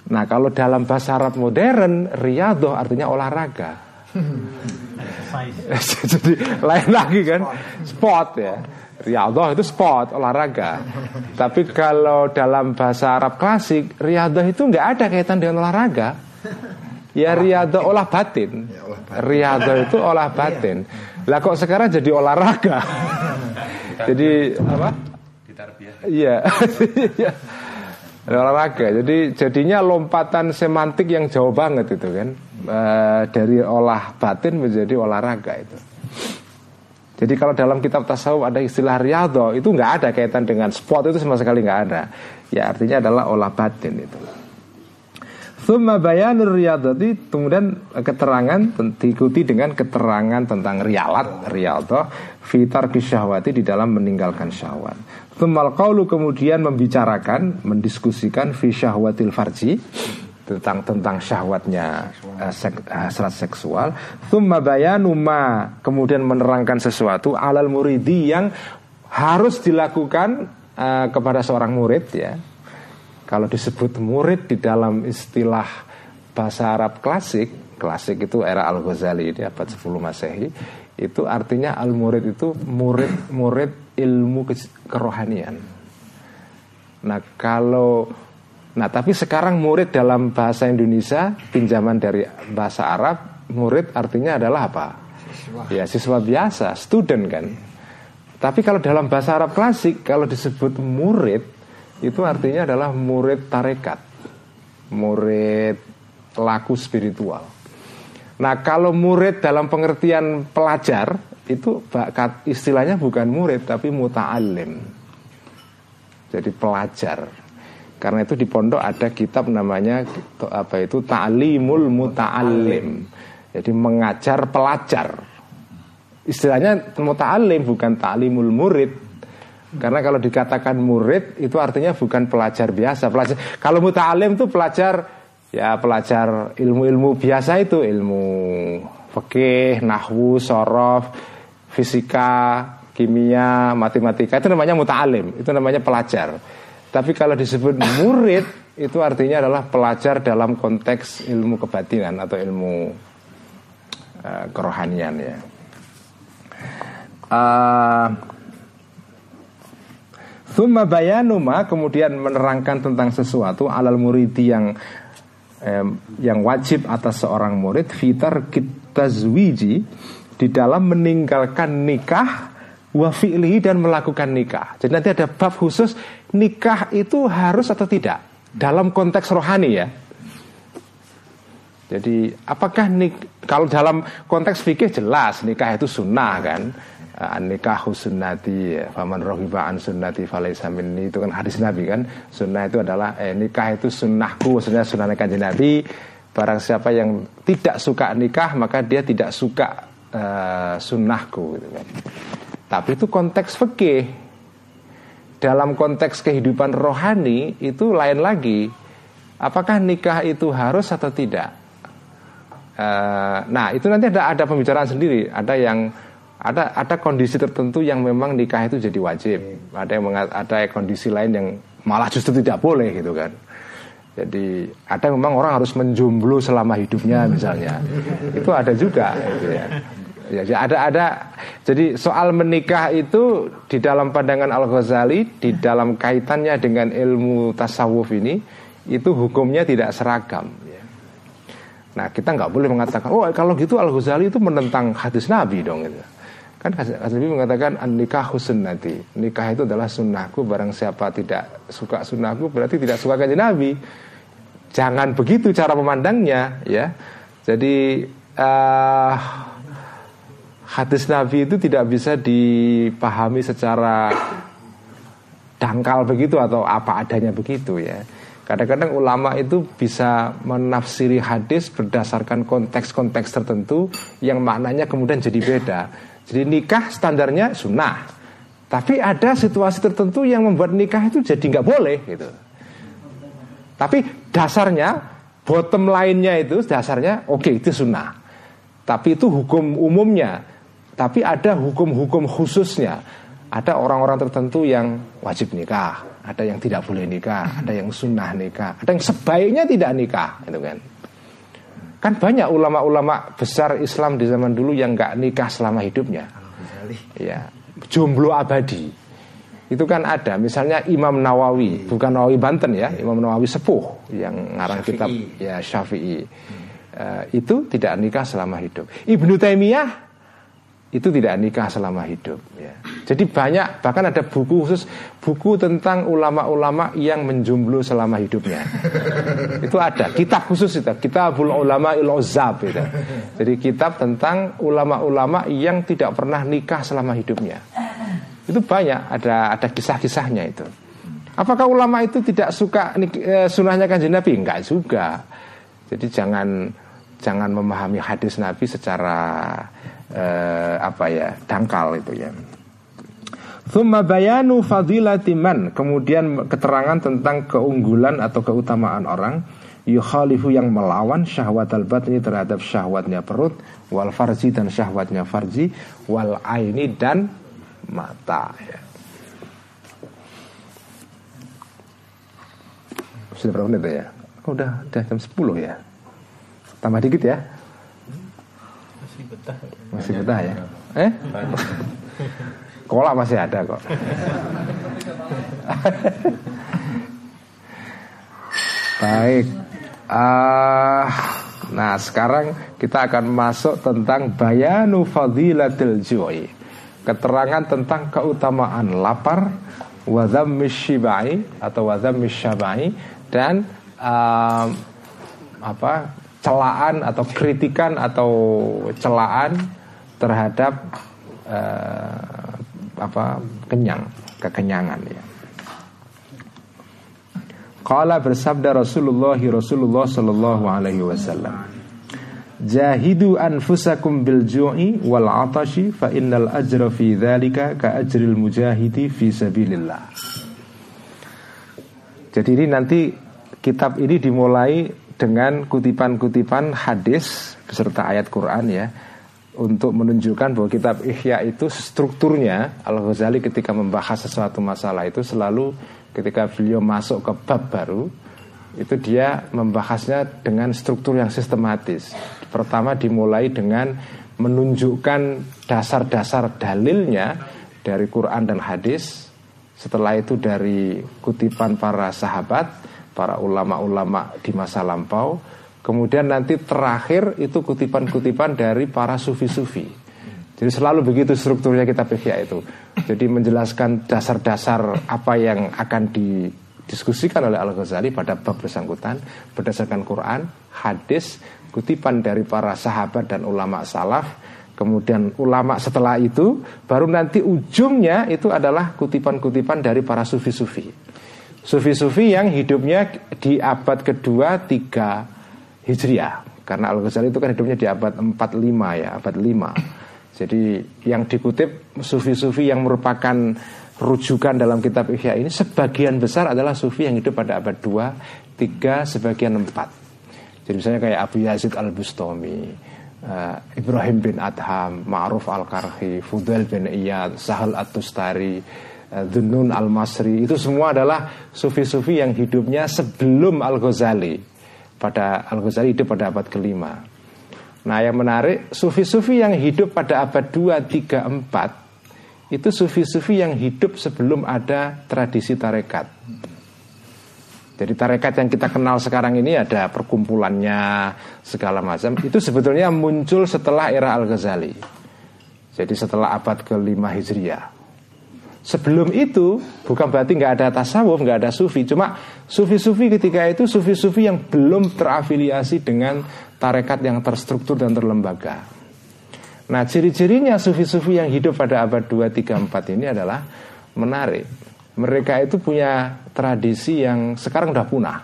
Nah kalau dalam bahasa Arab modern Riyadoh artinya olahraga. Jadi lain lagi kan? Sport ya Riyadoh itu sport, olahraga. Tapi kalau dalam bahasa Arab klasik Riyadoh itu nggak ada kaitan dengan olahraga. Ya riyadoh olah batin. Riyadoh itu olah batin. Lah kok sekarang jadi olahraga? Jadi apa? Iya. Olahraga. Jadi jadinya lompatan semantik yang jauh banget itu kan. E, dari olah batin menjadi olahraga itu. Jadi kalau dalam kitab tasawuf ada istilah riyadho itu nggak ada kaitan dengan sport itu sama sekali nggak ada. Ya artinya adalah olah batin itu. Thumma bayanur riyadati kemudian keterangan diikuti dengan keterangan tentang rialat riyadho fitar kisyahwati di dalam meninggalkan syahwat. Tumal kaulu kemudian membicarakan, mendiskusikan fi syahwatil farji tentang tentang syahwatnya uh, sek, uh, seksual. Thumma bayanu ma kemudian menerangkan sesuatu alal muridi yang harus dilakukan uh, kepada seorang murid ya. Kalau disebut murid di dalam istilah bahasa Arab klasik, klasik itu era Al Ghazali di abad 10 Masehi, itu artinya al murid itu murid murid ilmu kerohanian. Nah kalau Nah tapi sekarang murid dalam bahasa Indonesia Pinjaman dari bahasa Arab Murid artinya adalah apa? Siswa. Ya siswa biasa, student kan Tapi kalau dalam bahasa Arab klasik Kalau disebut murid Itu artinya adalah murid tarekat Murid laku spiritual Nah kalau murid dalam pengertian pelajar itu istilahnya bukan murid tapi muta'alim jadi pelajar karena itu di pondok ada kitab namanya apa itu? Ta'limul muta'alim jadi mengajar pelajar. Istilahnya muta'alim bukan ta'limul murid. Karena kalau dikatakan murid itu artinya bukan pelajar biasa. Pelajar kalau muta'alim itu pelajar ya pelajar ilmu-ilmu biasa itu. Ilmu fikih, nahwu, sorof fisika, kimia, matematika. Itu namanya muta'alim, itu namanya pelajar. Tapi kalau disebut murid itu artinya adalah pelajar dalam konteks ilmu kebatinan atau ilmu uh, kerohanian ya. Uh, Thumma bayanuma kemudian menerangkan tentang sesuatu alal muridi yang eh, yang wajib atas seorang murid fitar kita zwiji di dalam meninggalkan nikah wa fi'lihi dan melakukan nikah. Jadi nanti ada bab khusus nikah itu harus atau tidak dalam konteks rohani ya. Jadi apakah nik kalau dalam konteks fikih jelas nikah itu sunnah kan? Uh, nikah sunnati faman rohiba an sunnati falaisa minni. Itu kan hadis Nabi kan? Sunnah itu adalah eh, nikah itu sunnahku maksudnya sunnah kanjeng Nabi. Barang siapa yang tidak suka nikah maka dia tidak suka uh, sunnahku gitu kan tapi itu konteks fikih. Dalam konteks kehidupan rohani itu lain lagi. Apakah nikah itu harus atau tidak? Uh, nah itu nanti ada ada pembicaraan sendiri. Ada yang ada ada kondisi tertentu yang memang nikah itu jadi wajib. Ada yang mengat, ada kondisi lain yang malah justru tidak boleh gitu kan. Jadi ada memang orang harus menjomblo selama hidupnya misalnya. Itu ada juga gitu ya Ya, ada ada. Jadi soal menikah itu di dalam pandangan Al Ghazali, di dalam kaitannya dengan ilmu tasawuf ini, itu hukumnya tidak seragam. Ya. Nah kita nggak boleh mengatakan, oh kalau gitu Al Ghazali itu menentang hadis Nabi dong. Gitu. Kan Nabi mengatakan nikah nanti Nikah itu adalah sunnahku Barang siapa tidak suka sunnahku Berarti tidak suka kajian Nabi Jangan begitu cara memandangnya ya Jadi uh, Hadis Nabi itu tidak bisa dipahami secara Dangkal begitu atau apa adanya begitu ya Kadang-kadang ulama itu bisa menafsiri hadis berdasarkan konteks-konteks tertentu yang maknanya kemudian jadi beda. Jadi nikah standarnya sunnah. Tapi ada situasi tertentu yang membuat nikah itu jadi nggak boleh gitu. Tapi dasarnya, bottom lainnya itu dasarnya oke okay, itu sunnah. Tapi itu hukum umumnya. Tapi ada hukum-hukum khususnya. Ada orang-orang tertentu yang wajib nikah, ada yang tidak boleh nikah, ada yang sunnah nikah, ada yang sebaiknya tidak nikah, itu kan. Kan banyak ulama-ulama besar Islam di zaman dulu yang nggak nikah selama hidupnya. Ya, jomblo abadi. Itu kan ada, misalnya Imam Nawawi, bukan Nawawi Banten ya, Imam Nawawi sepuh yang ngarang kitab ya Syafi'i. Uh, itu tidak nikah selama hidup. Ibnu Taimiyah itu tidak nikah selama hidup ya. Jadi banyak bahkan ada buku khusus buku tentang ulama-ulama yang menjomblo selama hidupnya. itu ada kitab khusus itu, Kitabul Ulama Il Ozab itu. Jadi kitab tentang ulama-ulama yang tidak pernah nikah selama hidupnya. Itu banyak ada ada kisah-kisahnya itu. Apakah ulama itu tidak suka eh, sunahnya kanjeng Nabi? Enggak juga. Jadi jangan jangan memahami hadis Nabi secara eh, apa ya dangkal itu ya. Thumma bayanu fadilatiman Kemudian keterangan tentang keunggulan atau keutamaan orang Yukhalifu yang melawan syahwat al batni terhadap syahwatnya perut Wal farji dan syahwatnya farji Wal aini dan mata ya. Sudah berapa menit ya? Udah, udah jam 10 ya Tambah dikit ya betah. Masih betah ya? Eh? Kolak masih ada kok. Baik. Uh, nah sekarang kita akan masuk tentang bayanu fadilatil ju'i. Keterangan tentang keutamaan lapar, wadham mishibai atau wadham mishabai dan uh, apa celaan atau kritikan atau celaan terhadap uh, apa kenyang kekenyangan ya. Qala bersabda Rasulullah Rasulullah sallallahu alaihi wasallam Jahidu anfusakum bil ju'i wal atashi fa innal ajra fi dzalika ka ajril mujahidi fi sabilillah. Jadi ini nanti kitab ini dimulai dengan kutipan-kutipan hadis beserta ayat Quran ya untuk menunjukkan bahwa kitab Ihya itu strukturnya Al Ghazali ketika membahas sesuatu masalah itu selalu ketika beliau masuk ke bab baru itu dia membahasnya dengan struktur yang sistematis. Pertama dimulai dengan menunjukkan dasar-dasar dalilnya dari Quran dan hadis setelah itu dari kutipan para sahabat, para ulama-ulama di masa lampau, kemudian nanti terakhir itu kutipan-kutipan dari para sufi-sufi. Jadi selalu begitu strukturnya kitab Ihya itu. Jadi menjelaskan dasar-dasar apa yang akan didiskusikan oleh Al-Ghazali pada bab bersangkutan berdasarkan Quran, hadis, kutipan dari para sahabat dan ulama salaf, Kemudian ulama setelah itu baru nanti ujungnya itu adalah kutipan-kutipan dari para sufi-sufi. Sufi-sufi yang hidupnya di abad kedua tiga Hijriah. Karena Al-Ghazali itu kan hidupnya di abad 45 ya, abad 5. Jadi yang dikutip sufi-sufi yang merupakan rujukan dalam kitab Ihya ini sebagian besar adalah sufi yang hidup pada abad 2, 3, sebagian 4. Jadi misalnya kayak Abu Yazid Al-Bustami, uh, Ibrahim bin Adham, Ma'ruf Al-Karhi, Fudail bin Iyad, Sahal At-Tustari, Dunun Al-Masri. Itu semua adalah sufi-sufi yang hidupnya sebelum Al-Ghazali. Pada Al-Ghazali hidup pada abad kelima. Nah yang menarik Sufi-sufi yang hidup pada abad 2, 3, 4 Itu sufi-sufi yang hidup sebelum ada tradisi tarekat. Jadi tarekat yang kita kenal sekarang ini ada perkumpulannya segala macam. Itu sebetulnya muncul setelah era Al-Ghazali. Jadi setelah abad ke-5 Hijriah. Sebelum itu bukan berarti nggak ada tasawuf, nggak ada sufi. Cuma sufi-sufi ketika itu sufi-sufi yang belum terafiliasi dengan tarekat yang terstruktur dan terlembaga. Nah ciri-cirinya sufi-sufi yang hidup pada abad 2, 3, 4 ini adalah menarik mereka itu punya tradisi yang sekarang udah punah,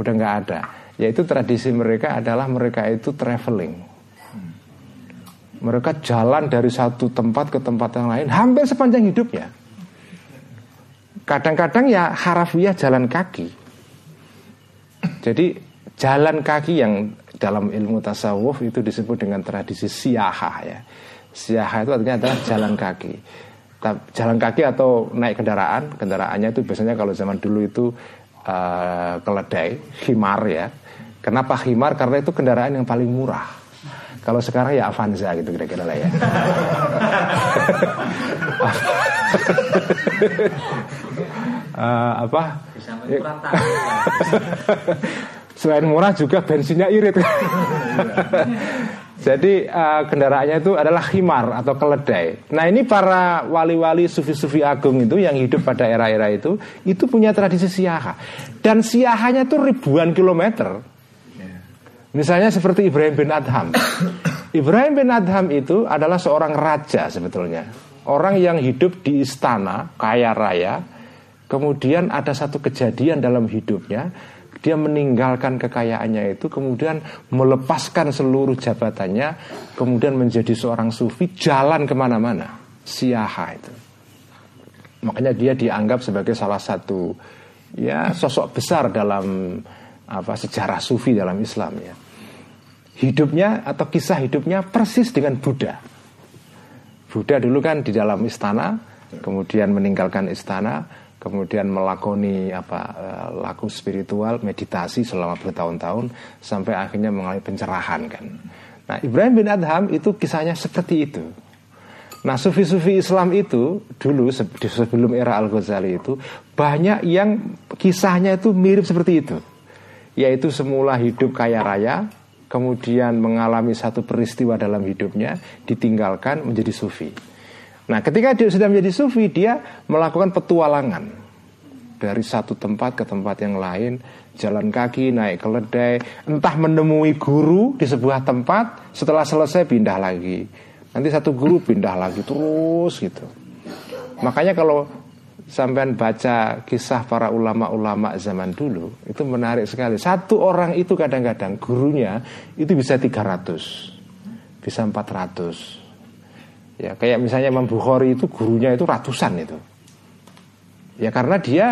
udah nggak ada. Yaitu tradisi mereka adalah mereka itu traveling. Mereka jalan dari satu tempat ke tempat yang lain hampir sepanjang hidupnya. Kadang-kadang ya harafiah jalan kaki. Jadi jalan kaki yang dalam ilmu tasawuf itu disebut dengan tradisi siaha ya. Siaha itu artinya adalah jalan kaki jalan kaki atau naik kendaraan kendaraannya itu biasanya kalau zaman dulu itu uh, keledai himar ya kenapa himar karena itu kendaraan yang paling murah kalau sekarang ya Avanza gitu kira-kira lah ya uh, apa selain murah juga bensinnya irit Jadi uh, kendaraannya itu adalah himar atau keledai. Nah ini para wali-wali sufi-sufi agung itu yang hidup pada era-era itu, itu punya tradisi siaha. Dan siahanya itu ribuan kilometer. Misalnya seperti Ibrahim bin Adham. Ibrahim bin Adham itu adalah seorang raja sebetulnya. Orang yang hidup di istana, kaya raya. Kemudian ada satu kejadian dalam hidupnya dia meninggalkan kekayaannya itu kemudian melepaskan seluruh jabatannya kemudian menjadi seorang sufi jalan ke mana-mana siaha itu makanya dia dianggap sebagai salah satu ya sosok besar dalam apa sejarah sufi dalam Islam ya hidupnya atau kisah hidupnya persis dengan Buddha Buddha dulu kan di dalam istana kemudian meninggalkan istana kemudian melakoni apa eh, laku spiritual meditasi selama bertahun-tahun sampai akhirnya mengalami pencerahan kan. Nah Ibrahim bin Adham itu kisahnya seperti itu. Nah sufi-sufi Islam itu dulu sebelum era Al Ghazali itu banyak yang kisahnya itu mirip seperti itu, yaitu semula hidup kaya raya, kemudian mengalami satu peristiwa dalam hidupnya, ditinggalkan menjadi sufi. Nah, ketika dia sudah menjadi sufi, dia melakukan petualangan dari satu tempat ke tempat yang lain, jalan kaki, naik keledai, entah menemui guru di sebuah tempat, setelah selesai pindah lagi. Nanti satu guru pindah lagi terus gitu. Makanya kalau sampean baca kisah para ulama-ulama zaman dulu, itu menarik sekali. Satu orang itu kadang-kadang gurunya itu bisa 300, bisa 400 Ya, kayak misalnya Imam Bukhari itu gurunya itu ratusan itu. Ya karena dia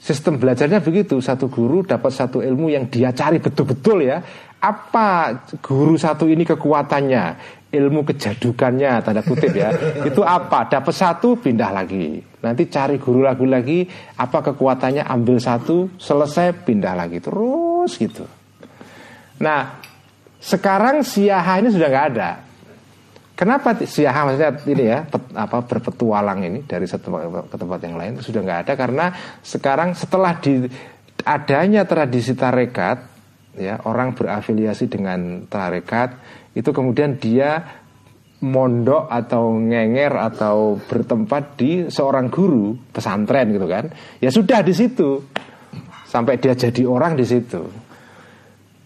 sistem belajarnya begitu, satu guru dapat satu ilmu yang dia cari betul-betul ya. Apa guru satu ini kekuatannya, ilmu kejadukannya tanda kutip ya. itu apa? Dapat satu pindah lagi. Nanti cari guru lagi lagi, apa kekuatannya ambil satu, selesai pindah lagi. Terus gitu. Nah, sekarang siaha ini sudah nggak ada. Kenapa siaha maksudnya ini ya pet, apa berpetualang ini dari satu tempat ke tempat yang lain sudah nggak ada? Karena sekarang setelah di adanya tradisi tarekat ya orang berafiliasi dengan tarekat itu kemudian dia mondok atau ngenger atau bertempat di seorang guru pesantren gitu kan ya sudah di situ sampai dia jadi orang di situ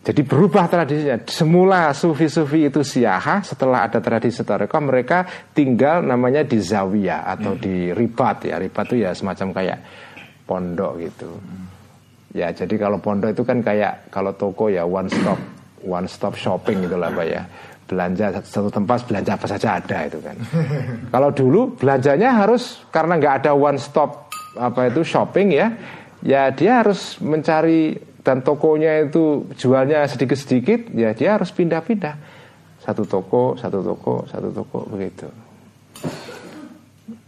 jadi berubah tradisinya. Semula sufi-sufi itu siaha, setelah ada tradisi tarekat mereka tinggal namanya di zawiyah atau di ribat ya. Ribat itu ya semacam kayak pondok gitu. Ya, jadi kalau pondok itu kan kayak kalau toko ya one stop one stop shopping gitu lah Pak ya. Belanja satu tempat belanja apa saja ada itu kan. kalau dulu belanjanya harus karena nggak ada one stop apa itu shopping ya, ya dia harus mencari dan tokonya itu jualnya sedikit-sedikit, ya dia harus pindah-pindah. Satu toko, satu toko, satu toko begitu.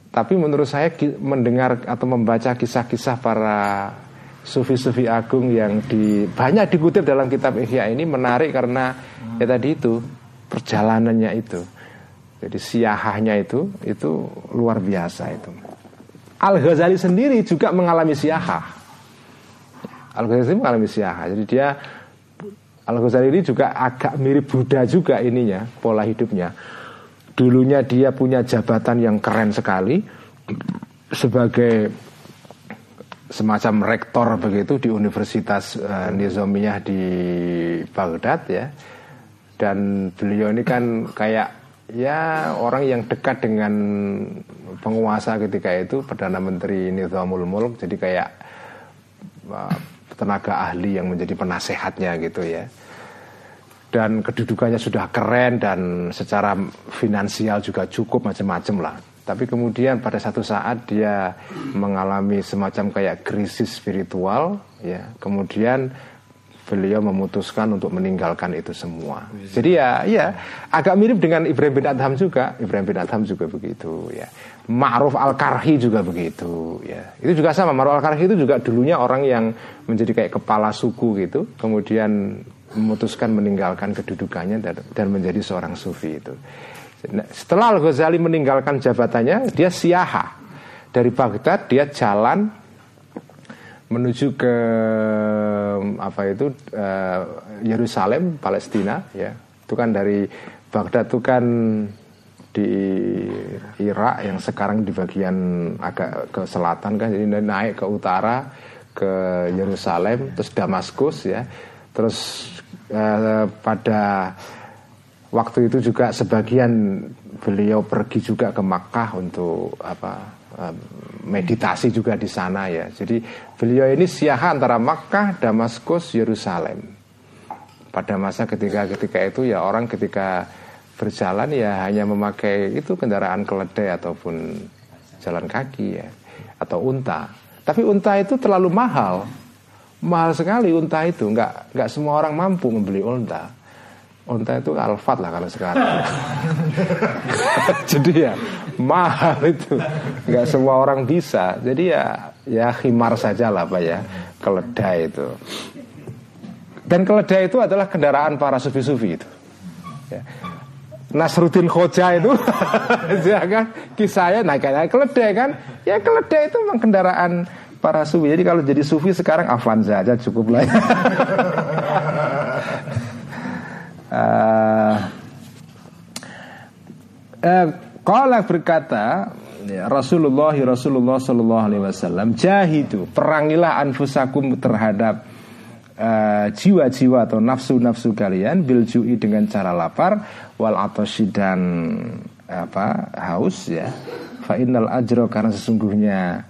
Tapi menurut saya mendengar atau membaca kisah-kisah para sufi-sufi agung yang di banyak dikutip dalam kitab Ihya ini menarik karena ya tadi itu perjalanannya itu. Jadi siahahnya itu itu luar biasa itu. Al Ghazali sendiri juga mengalami siahah. Al Ghazali mengalami siaha. Jadi dia Al Ghazali ini juga agak mirip Buddha juga ininya pola hidupnya. Dulunya dia punya jabatan yang keren sekali sebagai semacam rektor begitu di Universitas uh, Nizamiyah di Baghdad ya. Dan beliau ini kan kayak ya orang yang dekat dengan penguasa ketika itu perdana menteri Nizamul Mulk. Jadi kayak uh, tenaga ahli yang menjadi penasehatnya gitu ya. Dan kedudukannya sudah keren dan secara finansial juga cukup macam-macam lah. Tapi kemudian pada satu saat dia mengalami semacam kayak krisis spiritual ya. Kemudian beliau memutuskan untuk meninggalkan itu semua. Jadi ya, ya agak mirip dengan Ibrahim bin Adham juga. Ibrahim bin Adham juga begitu ya. Ma'ruf Al-Karhi juga begitu ya. Itu juga sama Ma'ruf Al-Karhi itu juga dulunya orang yang menjadi kayak kepala suku gitu, kemudian memutuskan meninggalkan kedudukannya dan, dan menjadi seorang sufi itu. Nah, setelah Al-Ghazali meninggalkan jabatannya, dia siaha. Dari Baghdad dia jalan menuju ke apa itu uh, Yerusalem, Palestina ya. Itu kan dari Baghdad itu kan di Irak yang sekarang di bagian agak ke selatan kan jadi naik ke utara ke Yerusalem terus Damaskus ya terus eh, pada waktu itu juga sebagian beliau pergi juga ke Makkah untuk apa eh, meditasi juga di sana ya jadi beliau ini siaha antara Makkah Damaskus Yerusalem pada masa ketika ketika itu ya orang ketika berjalan ya hanya memakai itu kendaraan keledai ataupun jalan kaki ya atau unta. Tapi unta itu terlalu mahal, mahal sekali unta itu. Nggak nggak semua orang mampu membeli unta. Unta itu alfat lah kalau sekarang. Jadi ya mahal itu, nggak semua orang bisa. Jadi ya ya khimar saja lah pak ya keledai itu. Dan keledai itu adalah kendaraan para sufi-sufi itu. Ya. Nasruddin Khoja itu ya kan kisahnya naik kayak keledai kan ya keledai itu memang kendaraan para sufi jadi kalau jadi sufi sekarang Avanza aja cukup lah ya. uh, berkata ya, Rasulullah Rasulullah Shallallahu Alaihi Wasallam jahidu perangilah anfusakum terhadap Eh, jiwa-jiwa uh, atau nafsu-nafsu kalian biljui dengan cara lapar wal atoshi dan apa haus ya fa innal ajro karena sesungguhnya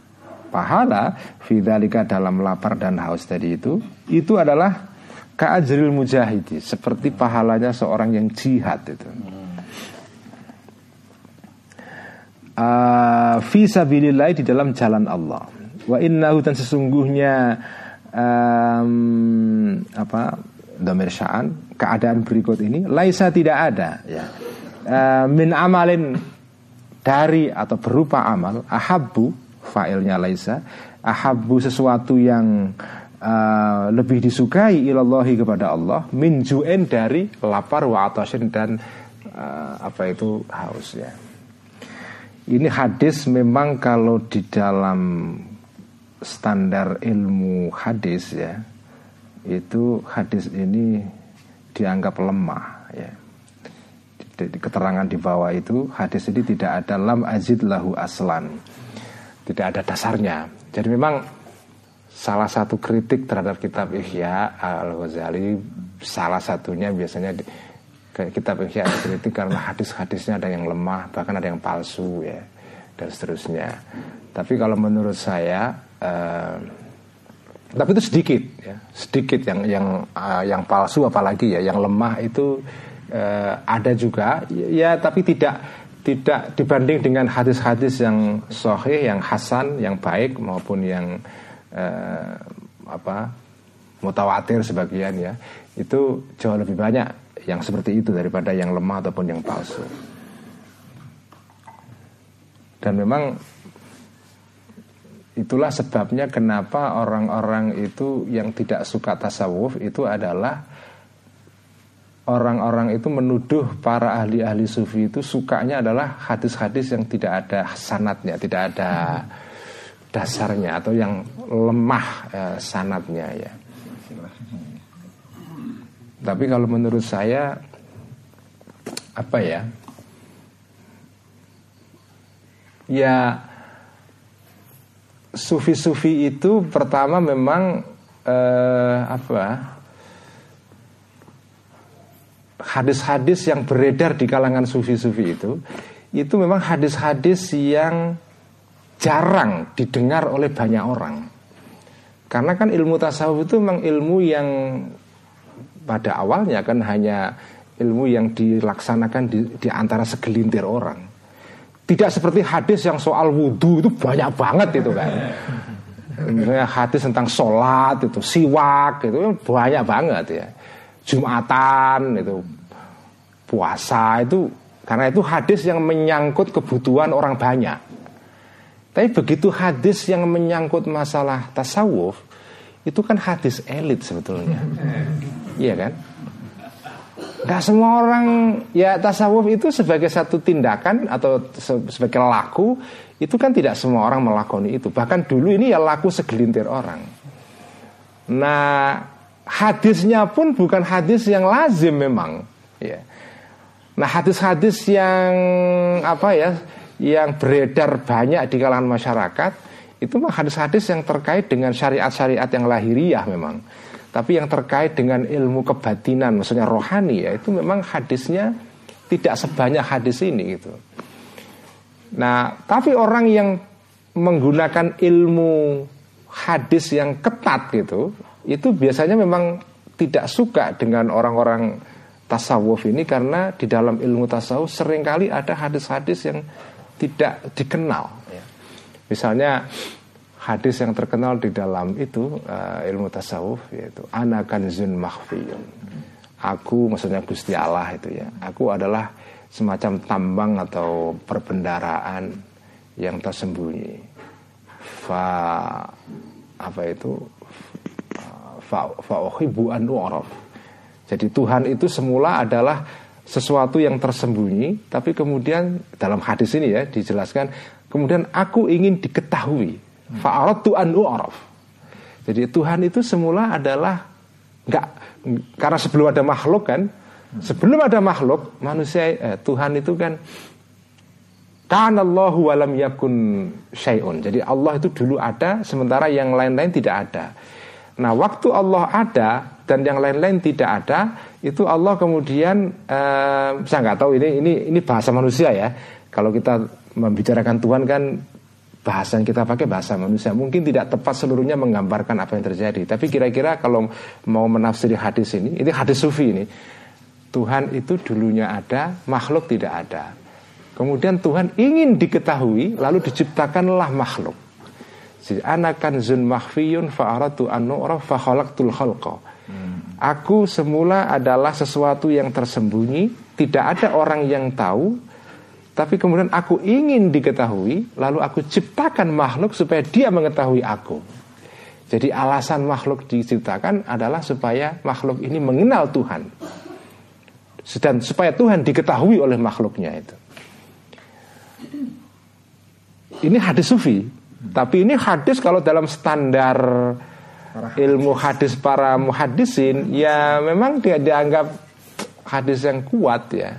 pahala fidzalika dalam lapar dan haus tadi itu itu adalah ka'ajril mujahidi seperti pahalanya seorang yang jihad itu. Uh, fi sabilillah di dalam jalan Allah. Wa innahu dan sesungguhnya um, apa domir sya'an keadaan berikut ini laisa tidak ada. Ya. Uh, min amalin dari atau berupa amal ahabbu fa'ilnya laisa ahabbu sesuatu yang uh, lebih disukai ilallahi kepada Allah min ju'en dari lapar wa atasin dan uh, apa itu haus ya. Ini hadis memang kalau di dalam standar ilmu hadis ya itu hadis ini dianggap lemah ya. Keterangan di bawah itu hadis ini tidak ada lam azid lahu aslan. Tidak ada dasarnya. Jadi memang salah satu kritik terhadap kitab Ihya Al-Ghazali salah satunya biasanya di, kitab Ihya kritik karena hadis-hadisnya ada yang lemah bahkan ada yang palsu ya dan seterusnya. Tapi kalau menurut saya uh, tapi itu sedikit ya sedikit yang yang uh, yang palsu apalagi ya yang lemah itu uh, ada juga ya tapi tidak tidak dibanding dengan hadis-hadis yang sahih yang hasan yang baik maupun yang eh, apa mutawatir sebagian ya itu jauh lebih banyak yang seperti itu daripada yang lemah ataupun yang palsu. Dan memang itulah sebabnya kenapa orang-orang itu yang tidak suka tasawuf itu adalah orang-orang itu menuduh para ahli-ahli sufi itu sukanya adalah hadis-hadis yang tidak ada sanatnya, tidak ada dasarnya atau yang lemah eh, sanatnya ya. Tapi kalau menurut saya apa ya? Ya sufi-sufi itu pertama memang eh, apa? Hadis-hadis yang beredar di kalangan sufi-sufi itu itu memang hadis-hadis yang jarang didengar oleh banyak orang. Karena kan ilmu tasawuf itu memang ilmu yang pada awalnya kan hanya ilmu yang dilaksanakan di, di antara segelintir orang. Tidak seperti hadis yang soal wudhu itu banyak banget itu kan. Misalnya hadis tentang sholat itu, siwak itu banyak banget ya. Jumatan itu, puasa itu, karena itu hadis yang menyangkut kebutuhan orang banyak. Tapi begitu hadis yang menyangkut masalah tasawuf itu kan hadis elit sebetulnya, iya kan? Gak semua orang ya tasawuf itu sebagai satu tindakan atau sebagai laku itu kan tidak semua orang melakoni itu. Bahkan dulu ini ya laku segelintir orang. Nah hadisnya pun bukan hadis yang lazim memang. Ya. Nah hadis-hadis yang apa ya yang beredar banyak di kalangan masyarakat itu mah hadis-hadis yang terkait dengan syariat-syariat yang lahiriah memang. Tapi yang terkait dengan ilmu kebatinan, maksudnya rohani ya itu memang hadisnya tidak sebanyak hadis ini gitu. Nah, tapi orang yang menggunakan ilmu hadis yang ketat gitu, itu biasanya memang tidak suka dengan orang-orang tasawuf ini karena di dalam ilmu tasawuf sering kali ada hadis-hadis yang tidak dikenal. Ya. Misalnya hadis yang terkenal di dalam itu uh, ilmu tasawuf yaitu anakan zun mahfiyun. Aku maksudnya Gusti Allah itu ya. Aku adalah semacam tambang atau perbendaraan yang tersembunyi. Fa apa itu? Fa fa Jadi Tuhan itu semula adalah sesuatu yang tersembunyi, tapi kemudian dalam hadis ini ya dijelaskan, kemudian aku ingin diketahui. Fa'aratu an. Jadi Tuhan itu semula adalah enggak karena sebelum ada makhluk kan, sebelum ada makhluk manusia eh, Tuhan itu kan kan Allahu walam yakun syai'un. Jadi Allah itu dulu ada sementara yang lain-lain tidak ada. Nah, waktu Allah ada dan yang lain-lain tidak ada, itu Allah kemudian uh, saya nggak tahu ini ini ini bahasa manusia ya. Kalau kita membicarakan Tuhan kan bahasa yang kita pakai bahasa manusia mungkin tidak tepat seluruhnya menggambarkan apa yang terjadi. Tapi kira-kira kalau mau menafsiri hadis ini, ini hadis sufi ini, Tuhan itu dulunya ada, makhluk tidak ada. Kemudian Tuhan ingin diketahui, lalu diciptakanlah makhluk. Anakan zun mahfiyun fa'aratu an fa khalaqtul khalqa. Aku semula adalah sesuatu yang tersembunyi, tidak ada orang yang tahu, tapi kemudian aku ingin diketahui, lalu aku ciptakan makhluk supaya dia mengetahui aku. Jadi alasan makhluk diciptakan adalah supaya makhluk ini mengenal Tuhan. dan supaya Tuhan diketahui oleh makhluknya itu. Ini hadis sufi, tapi ini hadis kalau dalam standar ilmu hadis para muhadisin ya memang dia dianggap hadis yang kuat ya.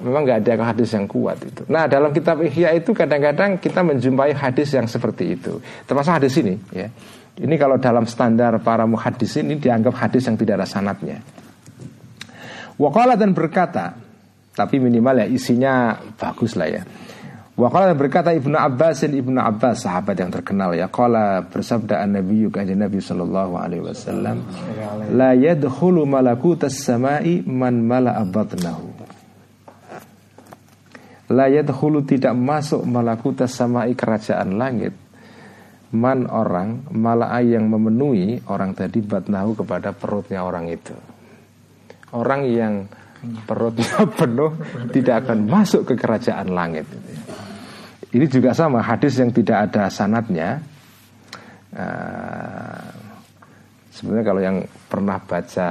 Memang nggak ada hadis yang kuat itu. Nah dalam kitab Ihya itu kadang-kadang kita menjumpai hadis yang seperti itu. Termasuk hadis ini ya. Ini kalau dalam standar para muhadisin ini dianggap hadis yang tidak ada sanatnya. Wakala dan berkata, tapi minimal ya isinya bagus lah ya. Wakala berkata Ibnu Abbas dan Ibnu Abbas sahabat yang terkenal ya. Kala bersabda an Nabi kanjeng Nabi Shallallahu Alaihi Wasallam, la yadkhulu malakutas samai man mala'a batnahu. La yadkhulu tidak masuk malakutas samai kerajaan langit man orang mala'a yang memenuhi orang tadi batnahu kepada perutnya orang itu. Orang yang perutnya penuh tidak akan masuk ke kerajaan langit. Ini juga sama hadis yang tidak ada sanatnya. Uh, sebenarnya kalau yang pernah baca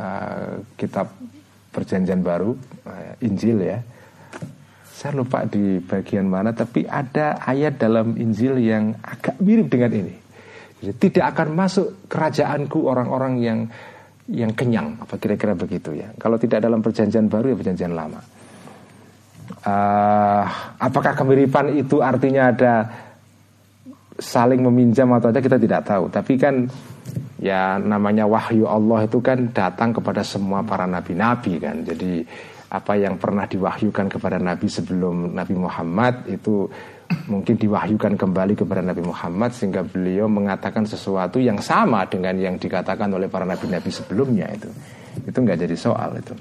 uh, kitab perjanjian baru uh, Injil ya saya lupa di bagian mana tapi ada ayat dalam Injil yang agak mirip dengan ini. Jadi, tidak akan masuk kerajaanku orang-orang yang yang kenyang apa kira-kira begitu ya. Kalau tidak dalam perjanjian baru ya perjanjian lama uh, apakah kemiripan itu artinya ada saling meminjam atau ada kita tidak tahu tapi kan ya namanya wahyu Allah itu kan datang kepada semua para nabi-nabi kan. Jadi apa yang pernah diwahyukan kepada nabi sebelum Nabi Muhammad itu mungkin diwahyukan kembali kepada Nabi Muhammad sehingga beliau mengatakan sesuatu yang sama dengan yang dikatakan oleh para nabi-nabi sebelumnya itu. Itu nggak jadi soal itu.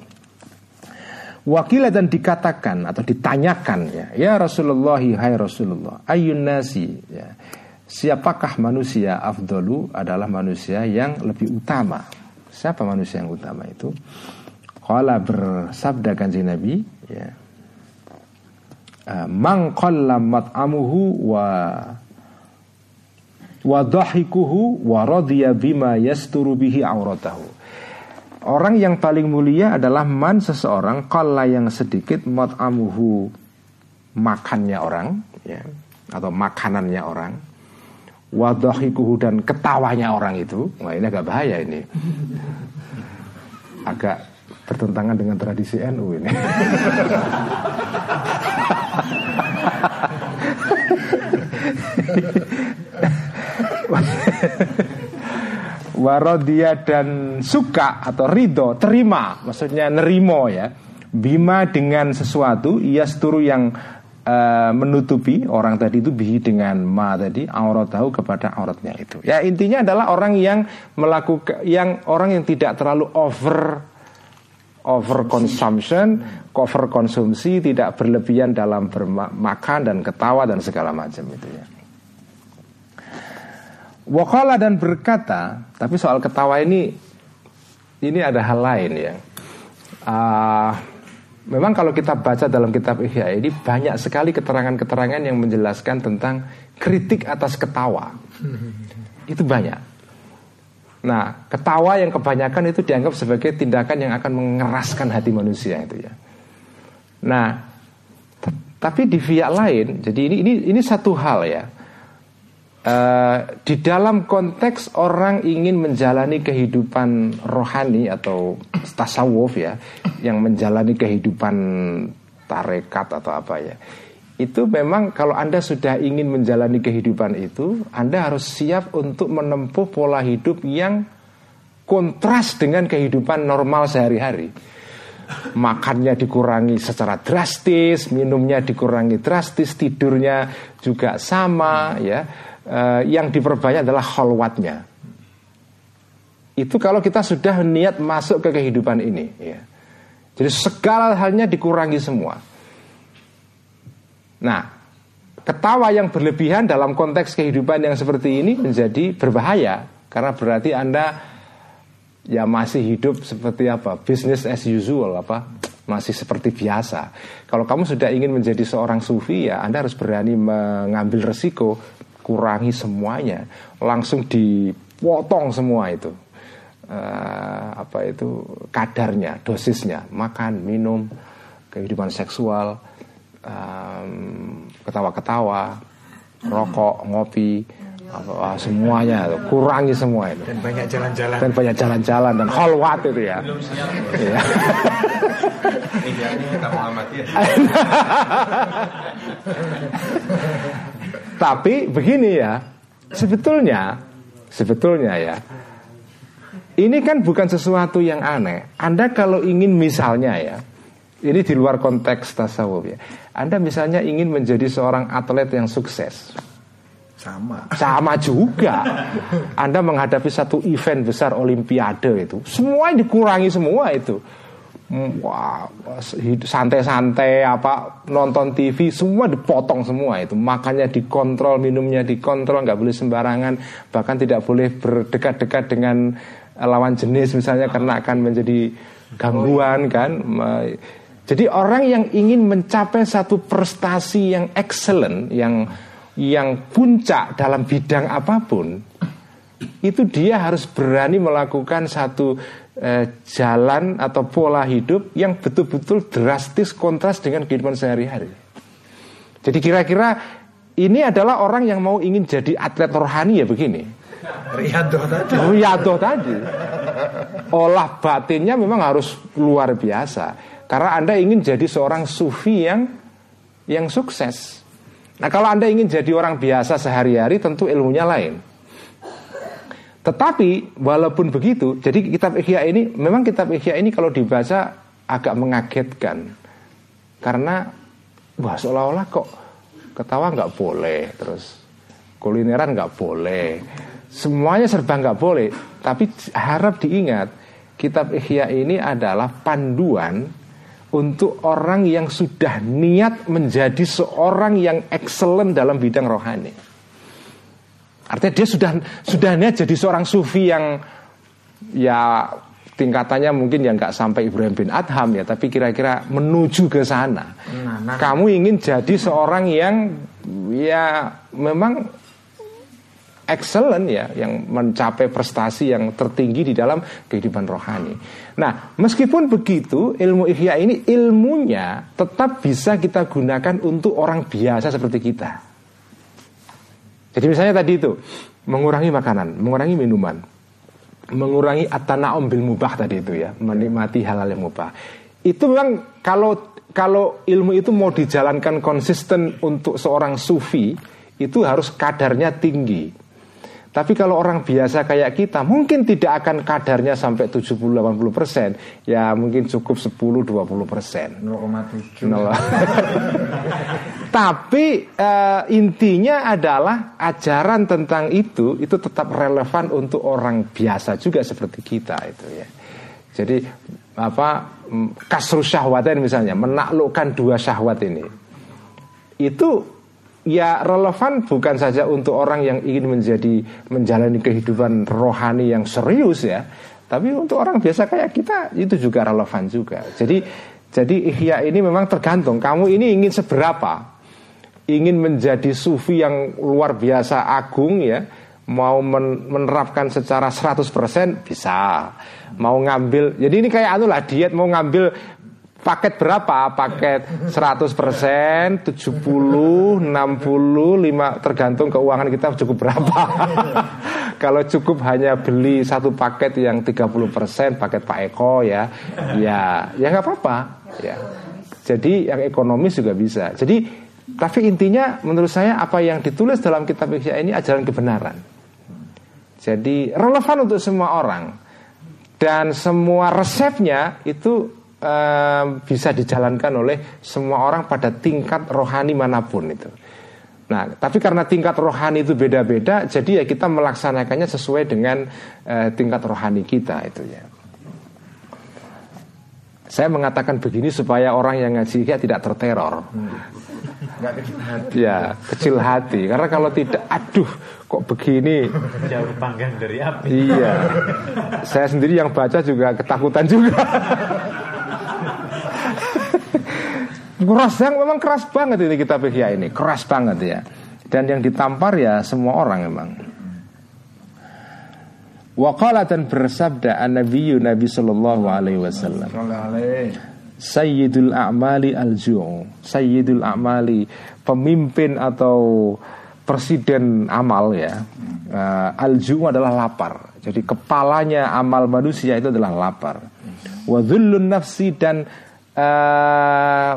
Wakilah dan dikatakan atau ditanyakan ya, ya Rasulullah, hai Rasulullah, ayun nasi? Ya. Siapakah manusia afdolu adalah manusia yang lebih utama. Siapa manusia yang utama itu? Kala bersabda kanji Nabi ya, ah, Man qalla mat'amuhu wa wa dhahikuhu wa radiya bima yasturu bihi auratahu Orang yang paling mulia adalah man seseorang kala yang sedikit mat'amuhu makannya orang ya, atau makanannya orang wadahikuhu dan ketawanya orang itu. Wah ini agak bahaya ini. Agak bertentangan dengan tradisi NU ini Warodia dan suka atau ridho terima maksudnya nerimo ya bima dengan sesuatu ia seturu yang uh, menutupi orang tadi itu bihi dengan ma tadi aurat tahu kepada auratnya itu. Ya intinya adalah orang yang melakukan yang orang yang tidak terlalu over over consumption, cover konsumsi, tidak berlebihan dalam bermakan dan ketawa dan segala macam itu ya. Wakala dan berkata, tapi soal ketawa ini ini ada hal lain ya. Uh, Memang kalau kita baca dalam kitab Ihya ini banyak sekali keterangan-keterangan yang menjelaskan tentang kritik atas ketawa. Itu banyak. Nah, ketawa yang kebanyakan itu dianggap sebagai tindakan yang akan mengeraskan hati manusia itu ya. Nah, tapi di pihak lain, jadi ini ini ini satu hal ya. Uh, di dalam konteks orang ingin menjalani kehidupan rohani atau tasawuf ya, yang menjalani kehidupan tarekat atau apa ya, itu memang kalau anda sudah ingin menjalani kehidupan itu, anda harus siap untuk menempuh pola hidup yang kontras dengan kehidupan normal sehari-hari. Makannya dikurangi secara drastis, minumnya dikurangi drastis, tidurnya juga sama ya uh, yang diperbanyak adalah khalwatnya. Itu kalau kita sudah niat masuk ke kehidupan ini, ya. Jadi segala halnya dikurangi semua. Nah, ketawa yang berlebihan dalam konteks kehidupan yang seperti ini menjadi berbahaya karena berarti Anda ya masih hidup seperti apa? Business as usual apa? Masih seperti biasa. Kalau kamu sudah ingin menjadi seorang sufi ya Anda harus berani mengambil resiko kurangi semuanya, langsung dipotong semua itu. uh, apa itu kadarnya, dosisnya, makan, minum, kehidupan seksual, um, ketawa-ketawa, rokok, ngopi, apa, semuanya kurangi semua itu dan banyak jalan-jalan dan banyak jalan-jalan dan holwat itu ya. Iya. Tapi begini ya, sebetulnya, sebetulnya ya, ini kan bukan sesuatu yang aneh. Anda kalau ingin misalnya ya, ini di luar konteks tasawuf ya. Anda misalnya ingin menjadi seorang atlet yang sukses. Sama. Sama juga. Anda menghadapi satu event besar olimpiade itu, semua dikurangi semua itu. Wah, santai-santai apa nonton TV semua dipotong semua itu. Makannya dikontrol minumnya dikontrol nggak boleh sembarangan. Bahkan tidak boleh berdekat-dekat dengan lawan jenis misalnya karena akan menjadi gangguan kan? Jadi orang yang ingin mencapai satu prestasi yang excellent yang yang puncak dalam bidang apa pun itu dia harus berani melakukan satu eh, jalan atau pola hidup yang betul-betul drastis kontras dengan kehidupan sehari-hari. Jadi kira-kira ini adalah orang yang mau ingin jadi atlet rohani ya begini. Riyadoh tadi. Riyadoh tadi. Olah batinnya memang harus luar biasa. Karena Anda ingin jadi seorang sufi yang yang sukses. Nah kalau Anda ingin jadi orang biasa sehari-hari tentu ilmunya lain. Tetapi walaupun begitu, jadi kitab Ihya ini memang kitab Ihya ini kalau dibaca agak mengagetkan karena wah seolah-olah kok ketawa nggak boleh, terus kulineran nggak boleh, semuanya serba nggak boleh. Tapi harap diingat kitab Ihya ini adalah panduan untuk orang yang sudah niat menjadi seorang yang excellent dalam bidang rohani. Artinya dia sudah sudah niat jadi seorang sufi yang ya tingkatannya mungkin yang nggak sampai Ibrahim bin Adham ya, tapi kira-kira menuju ke sana. Nah, nah. Kamu ingin jadi seorang yang ya memang excellent ya, yang mencapai prestasi yang tertinggi di dalam kehidupan rohani. Nah, meskipun begitu, ilmu ihya ini ilmunya tetap bisa kita gunakan untuk orang biasa seperti kita. Jadi misalnya tadi itu mengurangi makanan, mengurangi minuman, mengurangi atanaum bil mubah tadi itu ya, menikmati halal yang mubah. Itu memang kalau kalau ilmu itu mau dijalankan konsisten untuk seorang sufi itu harus kadarnya tinggi. Tapi kalau orang biasa kayak kita mungkin tidak akan kadarnya sampai 70-80 persen, ya mungkin cukup 10-20 persen. 0,7. Tapi uh, intinya adalah ajaran tentang itu itu tetap relevan untuk orang biasa juga seperti kita itu ya. Jadi apa kasru syahwatin misalnya menaklukkan dua syahwat ini itu ya relevan bukan saja untuk orang yang ingin menjadi menjalani kehidupan rohani yang serius ya, tapi untuk orang biasa kayak kita itu juga relevan juga. Jadi jadi ihya ini memang tergantung kamu ini ingin seberapa. Ingin menjadi sufi yang luar biasa agung ya, mau menerapkan secara 100% bisa. Mau ngambil, jadi ini kayak anu lah diet mau ngambil Paket berapa? Paket 100%, 70, 60, 5 tergantung keuangan kita cukup berapa. Kalau cukup hanya beli satu paket yang 30%, paket Pak Eko ya, ya ya nggak apa-apa ya. Jadi yang ekonomis juga bisa. Jadi tapi intinya menurut saya apa yang ditulis dalam kitab Ihya ini ajaran kebenaran. Jadi relevan untuk semua orang dan semua resepnya itu bisa dijalankan oleh semua orang pada tingkat rohani mana pun itu. Nah, tapi karena tingkat rohani itu beda-beda, jadi ya kita melaksanakannya sesuai dengan uh, tingkat rohani kita itu ya. Saya mengatakan begini supaya orang yang ngaji ya tidak terteror. kecil hati. Ya, kecil hati. Karena kalau tidak, aduh, kok begini? Jauh panggang dari api. Iya. Saya sendiri yang baca juga ketakutan juga. Keras yang memang keras banget ini kita ya ini keras banget ya dan yang ditampar ya semua orang memang Waqala dan bersabda an-nabiyyu Nabi sallallahu alaihi wasallam. Sayyidul a'mali al-ju'u. Sayyidul a'mali pemimpin atau presiden amal ya. Uh, al-ju'u adalah lapar. Jadi kepalanya amal manusia itu adalah lapar. Wa dhullun nafsi dan uh,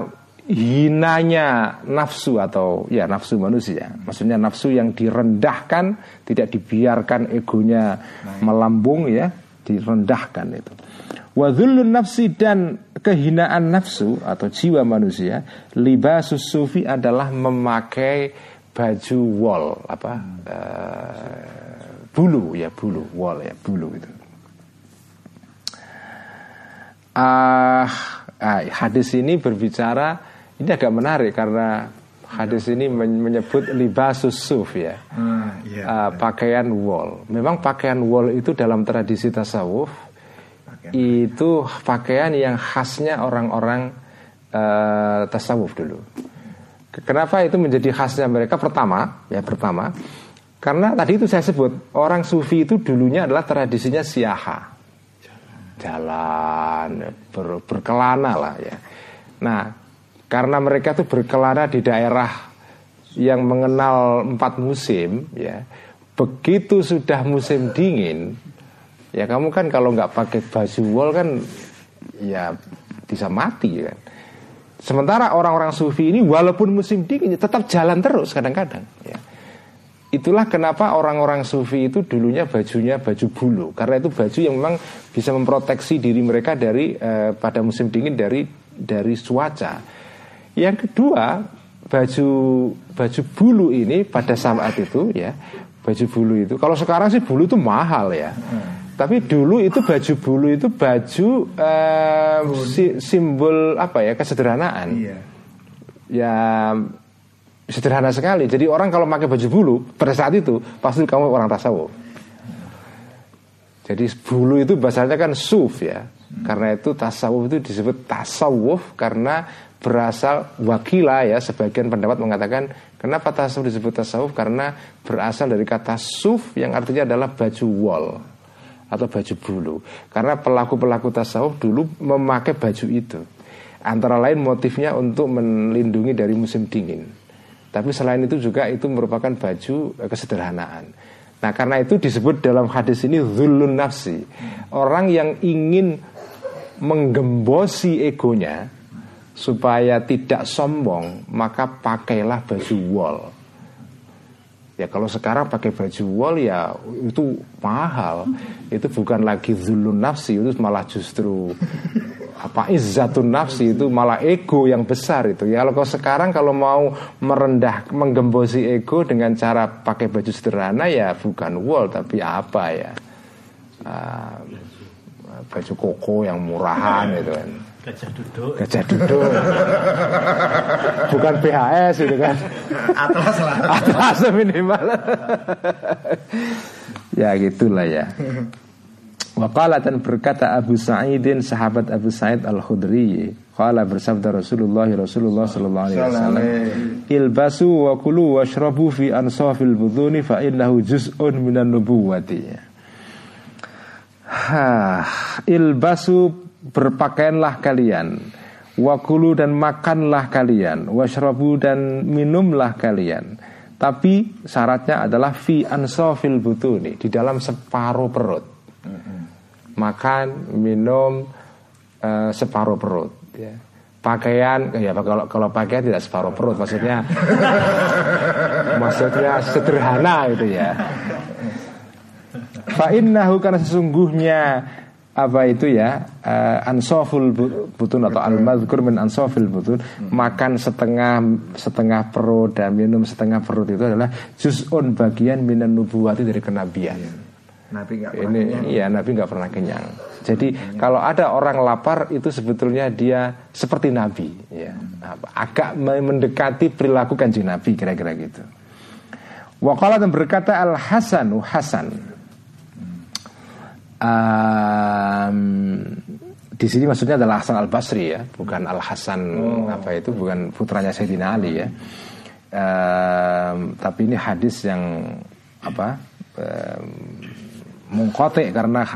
hinanya nafsu atau ya nafsu manusia. Maksudnya nafsu yang direndahkan, tidak dibiarkan egonya melambung ya, direndahkan itu. Wadhullun nafsi dan kehinaan nafsu atau jiwa manusia, libasus sufi adalah memakai baju wol apa uh, bulu ya bulu wol ya bulu itu. Ah, uh, hadis ini berbicara ini agak menarik karena hadis ini menyebut libasus suf ya, hmm, iya, uh, pakaian wol. Memang pakaian wol itu dalam tradisi tasawuf pakaian. itu pakaian yang khasnya orang-orang uh, tasawuf dulu. Kenapa itu menjadi khasnya mereka? Pertama, ya pertama, karena tadi itu saya sebut orang sufi itu dulunya adalah tradisinya siaha, jalan, ber, berkelana lah ya. Nah, karena mereka tuh berkelana di daerah yang mengenal empat musim ya. Begitu sudah musim dingin ya kamu kan kalau nggak pakai baju wol kan ya bisa mati kan. Sementara orang-orang sufi ini walaupun musim dingin ya tetap jalan terus kadang-kadang ya. Itulah kenapa orang-orang sufi itu dulunya bajunya baju bulu. Karena itu baju yang memang bisa memproteksi diri mereka dari eh, pada musim dingin dari dari cuaca yang kedua, baju baju bulu ini pada saat itu ya, baju bulu itu kalau sekarang sih bulu itu mahal ya. Hmm. Tapi dulu itu baju bulu itu baju uh, si, simbol apa ya kesederhanaan. Iya. Ya sederhana sekali. Jadi orang kalau pakai baju bulu pada saat itu pasti kamu orang tasawuf. Jadi bulu itu bahasanya kan suf ya. Hmm. Karena itu tasawuf itu disebut tasawuf karena berasal wakila ya sebagian pendapat mengatakan kenapa tasawuf disebut tasawuf? Karena berasal dari kata suf yang artinya adalah baju wol atau baju bulu. Karena pelaku-pelaku tasawuf dulu memakai baju itu. Antara lain motifnya untuk melindungi dari musim dingin. Tapi selain itu juga itu merupakan baju eh, kesederhanaan. Nah karena itu disebut dalam hadis ini zulun nafsi. Orang yang ingin menggembosi egonya supaya tidak sombong maka pakailah baju wol. Ya kalau sekarang pakai baju wol ya itu mahal. Itu bukan lagi zulun nafsi itu malah justru apa izzatun nafsi itu malah ego yang besar itu. Ya kalau sekarang kalau mau merendah menggembosi ego dengan cara pakai baju sederhana ya bukan wol tapi apa ya. Uh, baju koko yang murahan itu kan Gajah duduk. Gajah duduk. Bukan PHS itu kan. Atlas lah. Atlas minimal. ya gitulah ya. Waqala dan berkata Abu Sa'idin sahabat Abu Sa'id Al-Khudri Qala bersabda Rasulullah Rasulullah sallallahu alaihi wasallam Ilbasu wa kulu washrabu fi ansafil buduni fa innahu juz'un minan nubuwati Ha ilbasu berpakaianlah kalian wakulu dan makanlah kalian washrabu dan minumlah kalian. Tapi syaratnya adalah fi ansofil butuni di dalam separuh perut. Makan minum uh, separuh perut. Ya. pakaian ya kalau kalau pakaian tidak separuh perut maksudnya maksudnya sederhana itu ya. Fa innahu karena sesungguhnya apa itu ya uh, ansoful butun atau al madhkur min ansofil butun hmm. makan setengah setengah perut dan minum setengah perut itu adalah juz'un bagian minan nubuwati dari kenabian. Iya. Nabi gak pernah ini kenyang. iya Nabi nggak pernah kenyang. Jadi hmm. kalau ada orang lapar itu sebetulnya dia seperti Nabi ya. Hmm. Agak mendekati perilaku kanjeng Nabi kira-kira gitu. Wakala dan berkata Al Hasanu Hasan um, di sini maksudnya adalah Hasan Al Basri ya, bukan Al Hasan oh. apa itu, bukan putranya Sayyidina Ali ya. Um, tapi ini hadis yang apa um, mungkote karena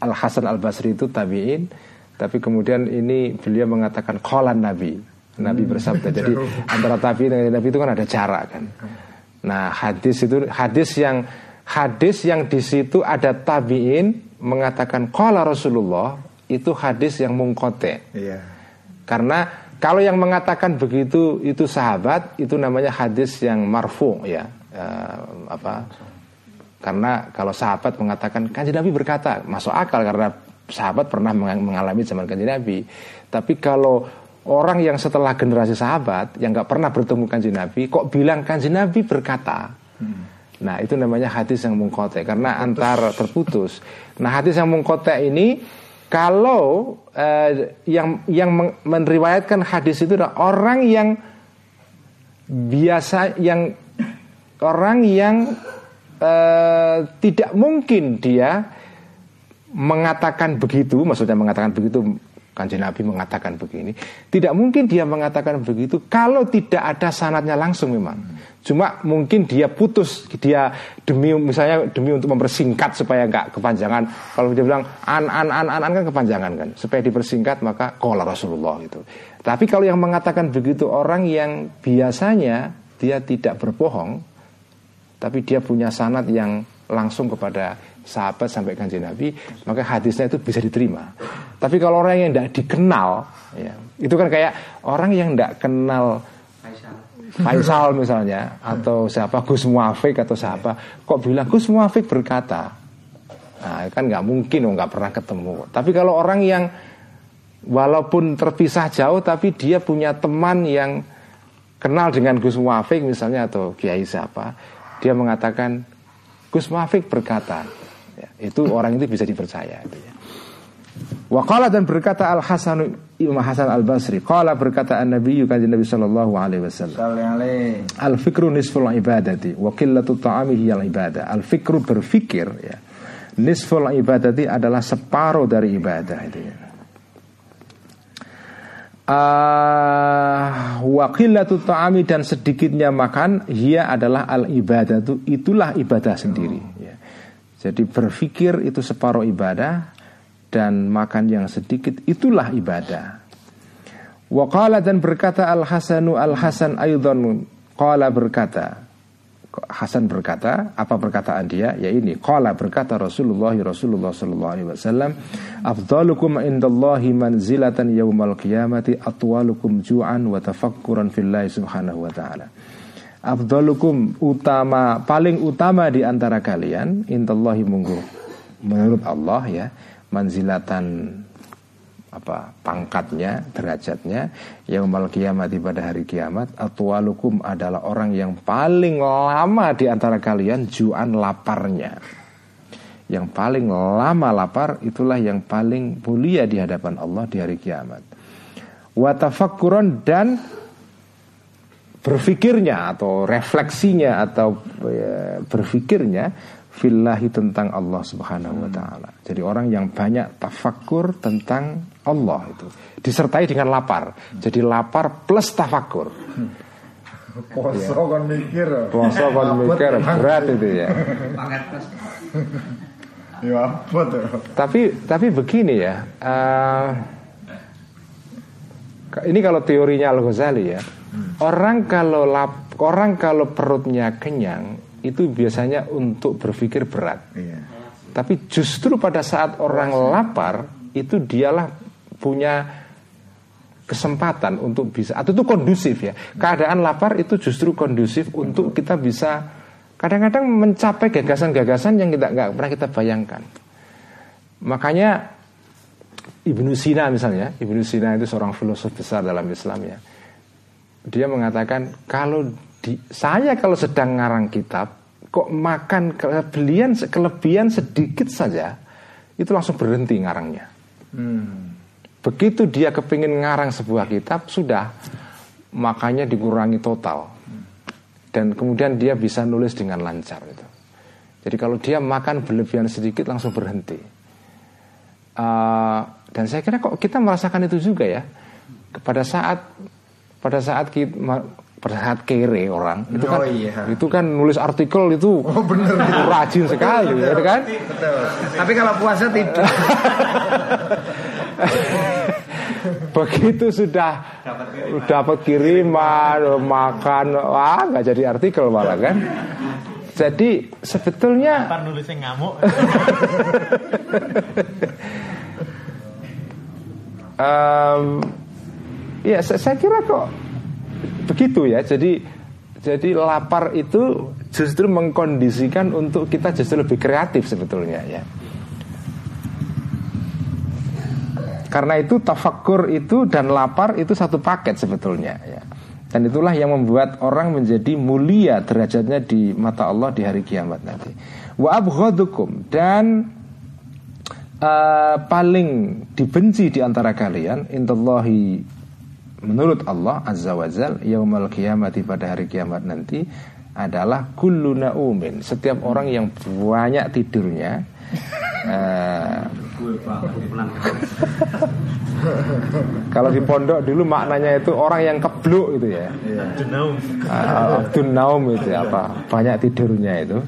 Al Hasan Al Basri itu tabiin, tapi kemudian ini beliau mengatakan kolan Nabi, Nabi bersabda. Jadi antara tabiin dengan Nabi itu kan ada jarak kan. Nah hadis itu hadis yang hadis yang di situ ada tabiin mengatakan kola Rasulullah itu hadis yang mungkote. Iya. Karena kalau yang mengatakan begitu itu sahabat itu namanya hadis yang marfu ya. Eh, apa? Karena kalau sahabat mengatakan kanji Nabi berkata masuk akal karena sahabat pernah mengal- mengalami zaman kanji Nabi. Tapi kalau orang yang setelah generasi sahabat yang nggak pernah bertemu kanji Nabi kok bilang kanji Nabi berkata nah itu namanya hadis yang mungkote karena antar terputus nah hadis yang mungkote ini kalau eh, yang yang men- meriwayatkan hadis itu adalah orang yang biasa yang orang yang eh, tidak mungkin dia mengatakan begitu, maksudnya mengatakan begitu kanjeng Nabi mengatakan begini, tidak mungkin dia mengatakan begitu kalau tidak ada sanatnya langsung memang. Cuma mungkin dia putus, dia demi misalnya demi untuk mempersingkat supaya nggak kepanjangan. Kalau dia bilang an an an an, an kan kepanjangan kan, supaya dipersingkat maka kola Rasulullah itu. Tapi kalau yang mengatakan begitu orang yang biasanya dia tidak berbohong, tapi dia punya sanat yang langsung kepada sahabat sampai kanjeng Nabi, maka hadisnya itu bisa diterima. Tapi kalau orang yang tidak dikenal, ya, itu kan kayak orang yang tidak kenal Faisal misalnya atau siapa Gus Muafik atau siapa kok bilang Gus Muafik berkata nah kan nggak mungkin nggak pernah ketemu tapi kalau orang yang walaupun terpisah jauh tapi dia punya teman yang kenal dengan Gus Muafik misalnya atau Kiai siapa dia mengatakan Gus Muafik berkata ya, itu orang itu bisa dipercaya itu ya. Waqala dan berkata Al Hasan Imam Hasan Al Basri. Qala berkata An Nabi kanjeng Nabi Shallallahu Alaihi Wasallam. Al fikru nisful ibadati wa qillatu ta'ami hiyal ibadah. Al fikru berfikir ya. Nisful ibadati adalah separuh dari ibadah itu ya. Uh, wa qillatu ta'ami dan sedikitnya makan hia adalah al ibadatu itulah ibadah sendiri ya. Jadi berfikir itu separuh ibadah dan makan yang sedikit itulah ibadah. Waqala dan berkata Al Hasanu Al Hasan Aydan qala berkata Hasan berkata apa perkataan dia? Ya ini qala berkata Rasulullah Rasulullah sallallahu alaihi wasallam afdalukum indallahi manzilatan yaumal qiyamati atwalukum ju'an wa tafakkuran fillahi subhanahu wa ta'ala. Afdalukum utama paling utama di antara kalian indallahi munggu menurut Allah ya manzilatan apa pangkatnya derajatnya yaumal kiamat pada hari kiamat atwalukum adalah orang yang paling lama di antara kalian juan laparnya. Yang paling lama lapar itulah yang paling mulia di hadapan Allah di hari kiamat. Watafakkuron dan berfikirnya atau refleksinya atau ya, berfikirnya fillahi tentang Allah Subhanahu wa taala. Jadi orang yang banyak tafakur tentang Allah itu disertai dengan lapar. Jadi lapar plus tafakur. Poso kon mikir. Poso kon mikir berat itu ya. Ya apa tuh? Tapi tapi begini ya. uh, ini kalau teorinya Al Ghazali ya. Orang kalau lap, orang kalau perutnya kenyang itu biasanya untuk berpikir berat. Iya. Tapi justru pada saat orang lapar itu dialah punya kesempatan untuk bisa atau itu kondusif ya. Keadaan lapar itu justru kondusif untuk kita bisa kadang-kadang mencapai gagasan-gagasan yang kita nggak pernah kita bayangkan. Makanya Ibnu Sina misalnya, Ibnu Sina itu seorang filosof besar dalam Islam ya. Dia mengatakan kalau di, saya kalau sedang ngarang kitab kok makan kelebihan kelebihan sedikit saja itu langsung berhenti ngarangnya. Hmm. Begitu dia kepingin ngarang sebuah kitab sudah makanya dikurangi total dan kemudian dia bisa nulis dengan lancar itu. Jadi kalau dia makan berlebihan sedikit langsung berhenti. Uh, dan saya kira kok kita merasakan itu juga ya. Pada saat pada saat kita, pada saat kere orang itu Oh, kan iya. itu kan nulis artikel itu Oh bener itu rajin sekali ya kan Betul. Tapi kalau puasa tidak. begitu sudah dapat kiriman makan wah nggak jadi artikel malah kan jadi sebetulnya Pan nulisnya ngamuk. Em, ya saya, saya kira kok begitu ya. Jadi jadi lapar itu justru mengkondisikan untuk kita justru lebih kreatif sebetulnya ya. Karena itu tafakur itu dan lapar itu satu paket sebetulnya ya. Dan itulah yang membuat orang menjadi mulia derajatnya di mata Allah di hari kiamat nanti. Wa abghadukum dan eh, paling dibenci di antara kalian indallahi menurut Allah azza wajal yaumal kiamati pada hari kiamat nanti adalah kullu naumin. Setiap orang yang banyak tidurnya kalau di pondok dulu maknanya itu orang yang kebluk gitu ya. Jenaum. Ah, Abdun Naum itu apa banyak tidurnya itu.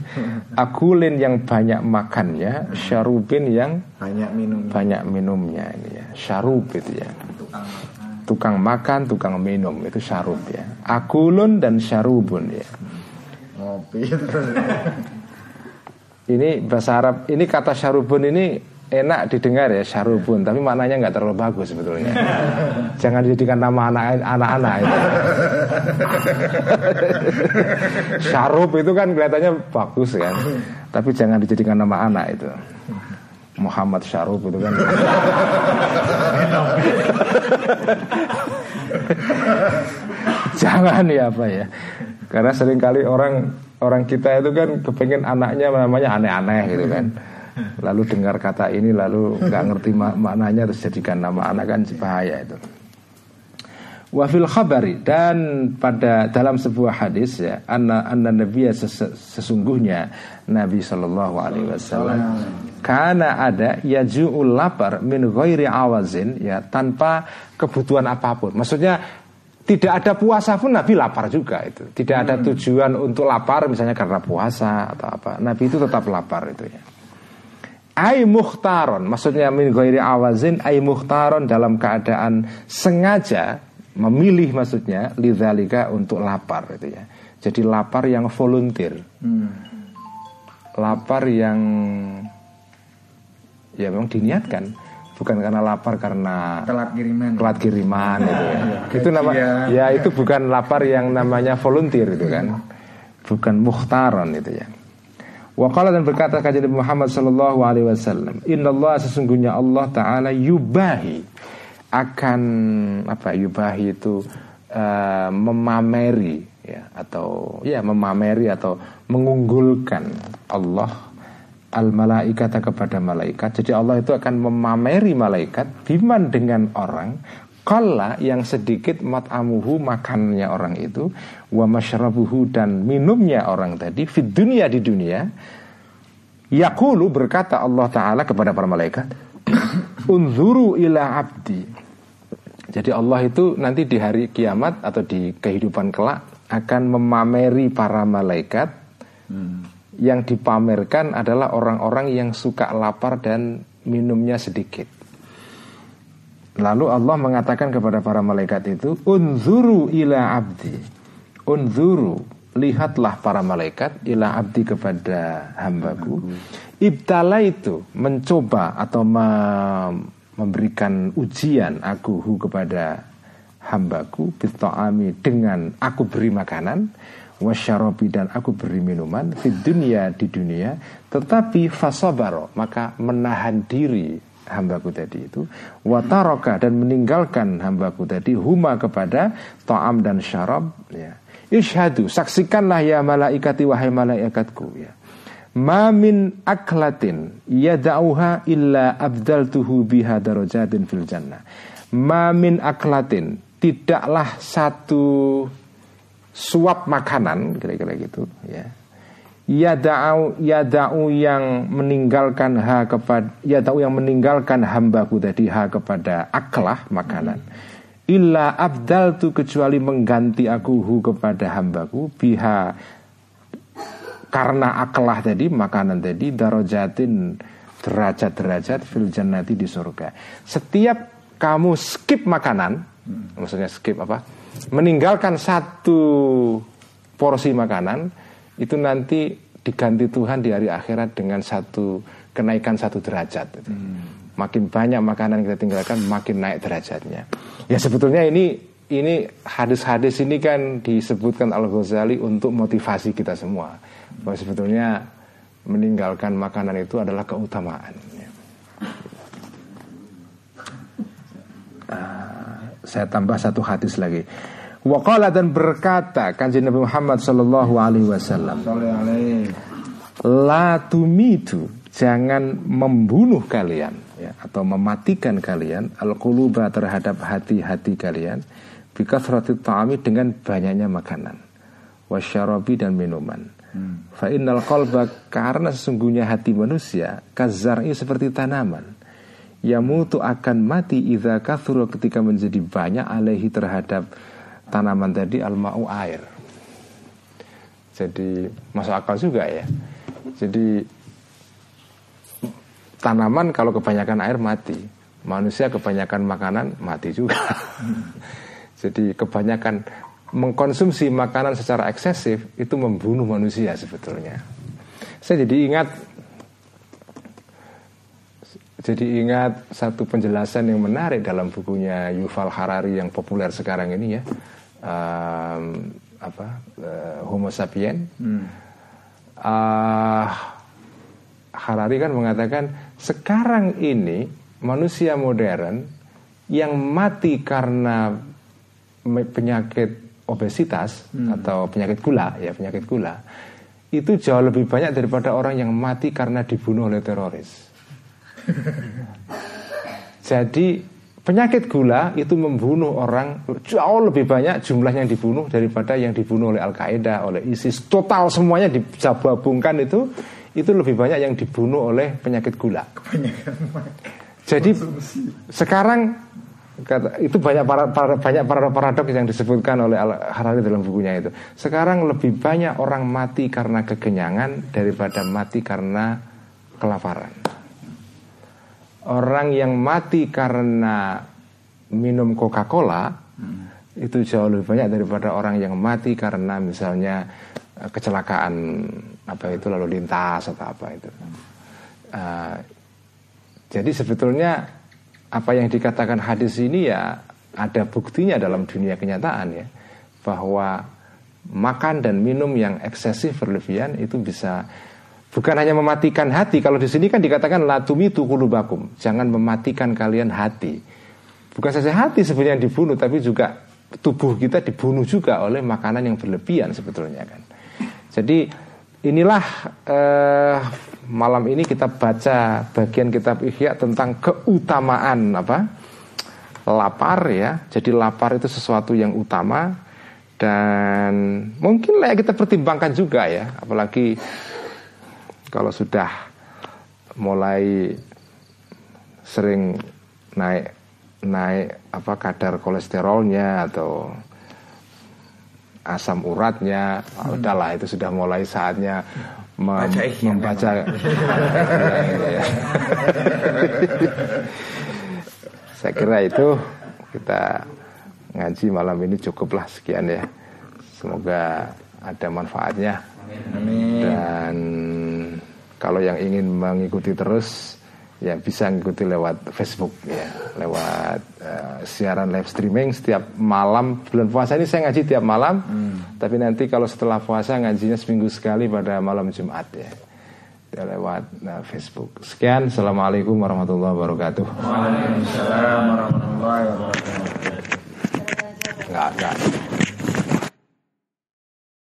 Akulin yang banyak makannya syarubin yang Banyak minum. banyak minumnya ini ya syarub itu ya tukang makan tukang minum itu syarub ya. Akulun dan syarubun ya. Ngopi ini bahasa Arab ini kata syarubun ini enak didengar ya syarubun. Tapi maknanya nggak terlalu bagus sebetulnya. Jangan dijadikan nama anak anak-anak itu. Syarub itu kan kelihatannya bagus kan. Tapi jangan dijadikan nama anak itu Muhammad Syarub itu kan. Jangan ya apa ya. Karena sering kali orang orang kita itu kan kepengen anaknya namanya aneh-aneh gitu kan. Lalu dengar kata ini lalu nggak ngerti mak- maknanya terus jadikan nama anak kan bahaya itu Wafil khabari. Dan pada dalam sebuah hadis ya anna anna nabiya ses- sesungguhnya Nabi Shallallahu Alaihi Wasallam karena ada yajuul lapar min ghairi awazin ya tanpa kebutuhan apa pun. Maksudnya tidak ada puasa pun Nabi lapar juga itu. Tidak ada tujuan untuk lapar misalnya karena puasa atau apa. Nabi itu tetap lapar itu ya. Ai muhtaron Maksudnya min ghairi awazin Ai muhtaron dalam keadaan Sengaja memilih maksudnya Lidzalika untuk lapar itu ya. Jadi lapar yang volunteer. Lapar yang Ya memang diniatkan. Bukan karena lapar karena Telat kiriman. Telat kiriman itu ya. Itu nama Gajian. Ya itu bukan lapar yang namanya volunteer itu kan. Bukan muhtaron itu ya. Waqala dan berkata kajian Muhammad sallallahu alaihi wasallam, "Inna Allah sesungguhnya Allah taala yubahi akan apa yubahi itu eh, memameri ya atau ya memameri atau mengunggulkan Allah al malaikata kepada malaikat. Jadi Allah itu akan memameri malaikat biman dengan orang Kalla yang sedikit mat'amuhu makannya orang itu Wa masyrabuhu dan minumnya orang tadi Fit dunia di dunia Yakulu berkata Allah Ta'ala kepada para malaikat Unzuru ila abdi Jadi Allah itu nanti di hari kiamat Atau di kehidupan kelak Akan memameri para malaikat. Yang dipamerkan adalah orang-orang yang suka lapar dan minumnya sedikit. Lalu Allah mengatakan kepada para malaikat itu Unzuru ila abdi. Unzuru Lihatlah para malaikat Ila abdi kepada hambaku. Ibtala itu Mencoba atau me- memberikan ujian Aku hu kepada hambaku Bitta'ami dengan aku beri makanan Wasyarobi dan aku beri minuman Di dunia di dunia. Tetapi fasabaro Maka menahan diri hambaku tadi itu. Wataroka dan meninggalkan hambaku tadi huma kepada ta'am dan syarab ya. Ishadu saksikanlah ya malaikati wahai malaikatku ya ma min aklatin yada'uha illa abdaltuhu biha darajatin fil jannah. Ma min aklatin tidaklah satu suap makanan kira-kira gitu ya. Yada'u yada'u yang meninggalkan ha kepada yada'u yang meninggalkan hambaku tadi ha kepada aklah makanan. Illa abdal tu kecuali mengganti aku hu kepada hambaku biha karena akalah tadi makanan tadi darojatin derajat-derajat fil jannati di surga. Setiap kamu skip makanan, maksudnya skip apa? Meninggalkan satu porsi makanan itu nanti diganti Tuhan di hari akhirat dengan satu kenaikan satu derajat. Hmm. Makin banyak makanan yang kita tinggalkan, makin naik derajatnya. Ya sebetulnya ini ini hadis-hadis ini kan disebutkan Al Ghazali untuk motivasi kita semua. Bahwa sebetulnya meninggalkan makanan itu adalah keutamaan. Uh, saya tambah satu hadis lagi. Waqala dan berkata kanjeng Nabi Muhammad Sallallahu Alaihi Wasallam. La tumitu jangan membunuh kalian ya, atau mematikan kalian al terhadap hati-hati kalian bikasrati ta'ami dengan banyaknya makanan wasyarabi dan minuman hmm. fa innal qalba karena sesungguhnya hati manusia kazar'i seperti tanaman yamutu akan mati idza kathura ketika menjadi banyak alaihi terhadap tanaman tadi al ma'u air jadi masuk akal juga ya jadi tanaman kalau kebanyakan air mati, manusia kebanyakan makanan mati juga. Jadi kebanyakan mengkonsumsi makanan secara eksesif itu membunuh manusia sebetulnya. Saya jadi ingat jadi ingat satu penjelasan yang menarik dalam bukunya Yuval Harari yang populer sekarang ini ya, um, apa uh, Homo sapien. Hmm. Uh, Harari kan mengatakan sekarang ini manusia modern yang mati karena penyakit obesitas hmm. atau penyakit gula ya penyakit gula itu jauh lebih banyak daripada orang yang mati karena dibunuh oleh teroris. Jadi penyakit gula itu membunuh orang jauh lebih banyak jumlahnya yang dibunuh daripada yang dibunuh oleh Al Qaeda, oleh ISIS. Total semuanya digabungkan itu itu lebih banyak yang dibunuh oleh penyakit gula. Jadi sekarang kata, itu banyak para, para, banyak para paradoks yang disebutkan oleh Al Harari dalam bukunya itu. Sekarang lebih banyak orang mati karena kekenyangan daripada mati karena kelaparan. Orang yang mati karena minum Coca-Cola hmm. itu jauh lebih banyak daripada orang yang mati karena misalnya eh, kecelakaan apa itu lalu lintas atau apa itu. Uh, jadi sebetulnya apa yang dikatakan hadis ini ya ada buktinya dalam dunia kenyataan ya bahwa makan dan minum yang eksesif berlebihan itu bisa bukan hanya mematikan hati. Kalau di sini kan dikatakan latumi tukulubakum jangan mematikan kalian hati. Bukan saja hati sebenarnya yang dibunuh tapi juga tubuh kita dibunuh juga oleh makanan yang berlebihan sebetulnya kan. Jadi Inilah eh, malam ini kita baca bagian kitab Ihya tentang keutamaan apa? lapar ya. Jadi lapar itu sesuatu yang utama dan mungkin lah kita pertimbangkan juga ya, apalagi kalau sudah mulai sering naik naik apa kadar kolesterolnya atau asam uratnya hmm. udahlah itu sudah mulai saatnya mem membaca ya, saya kira itu kita ngaji malam ini cukuplah sekian ya semoga ada manfaatnya Amin. dan kalau yang ingin mengikuti terus ya bisa ngikuti lewat Facebook ya. Lewat uh, siaran live streaming setiap malam. Bulan puasa ini saya ngaji tiap malam. Hmm. tapi nanti kalau setelah puasa ngajinya seminggu sekali pada malam Jumat ya, lewat uh, Facebook. Sekian. Assalamualaikum warahmatullahi wabarakatuh. Waalaikumsalam warahmatullahi wabarakatuh. Enggak enggak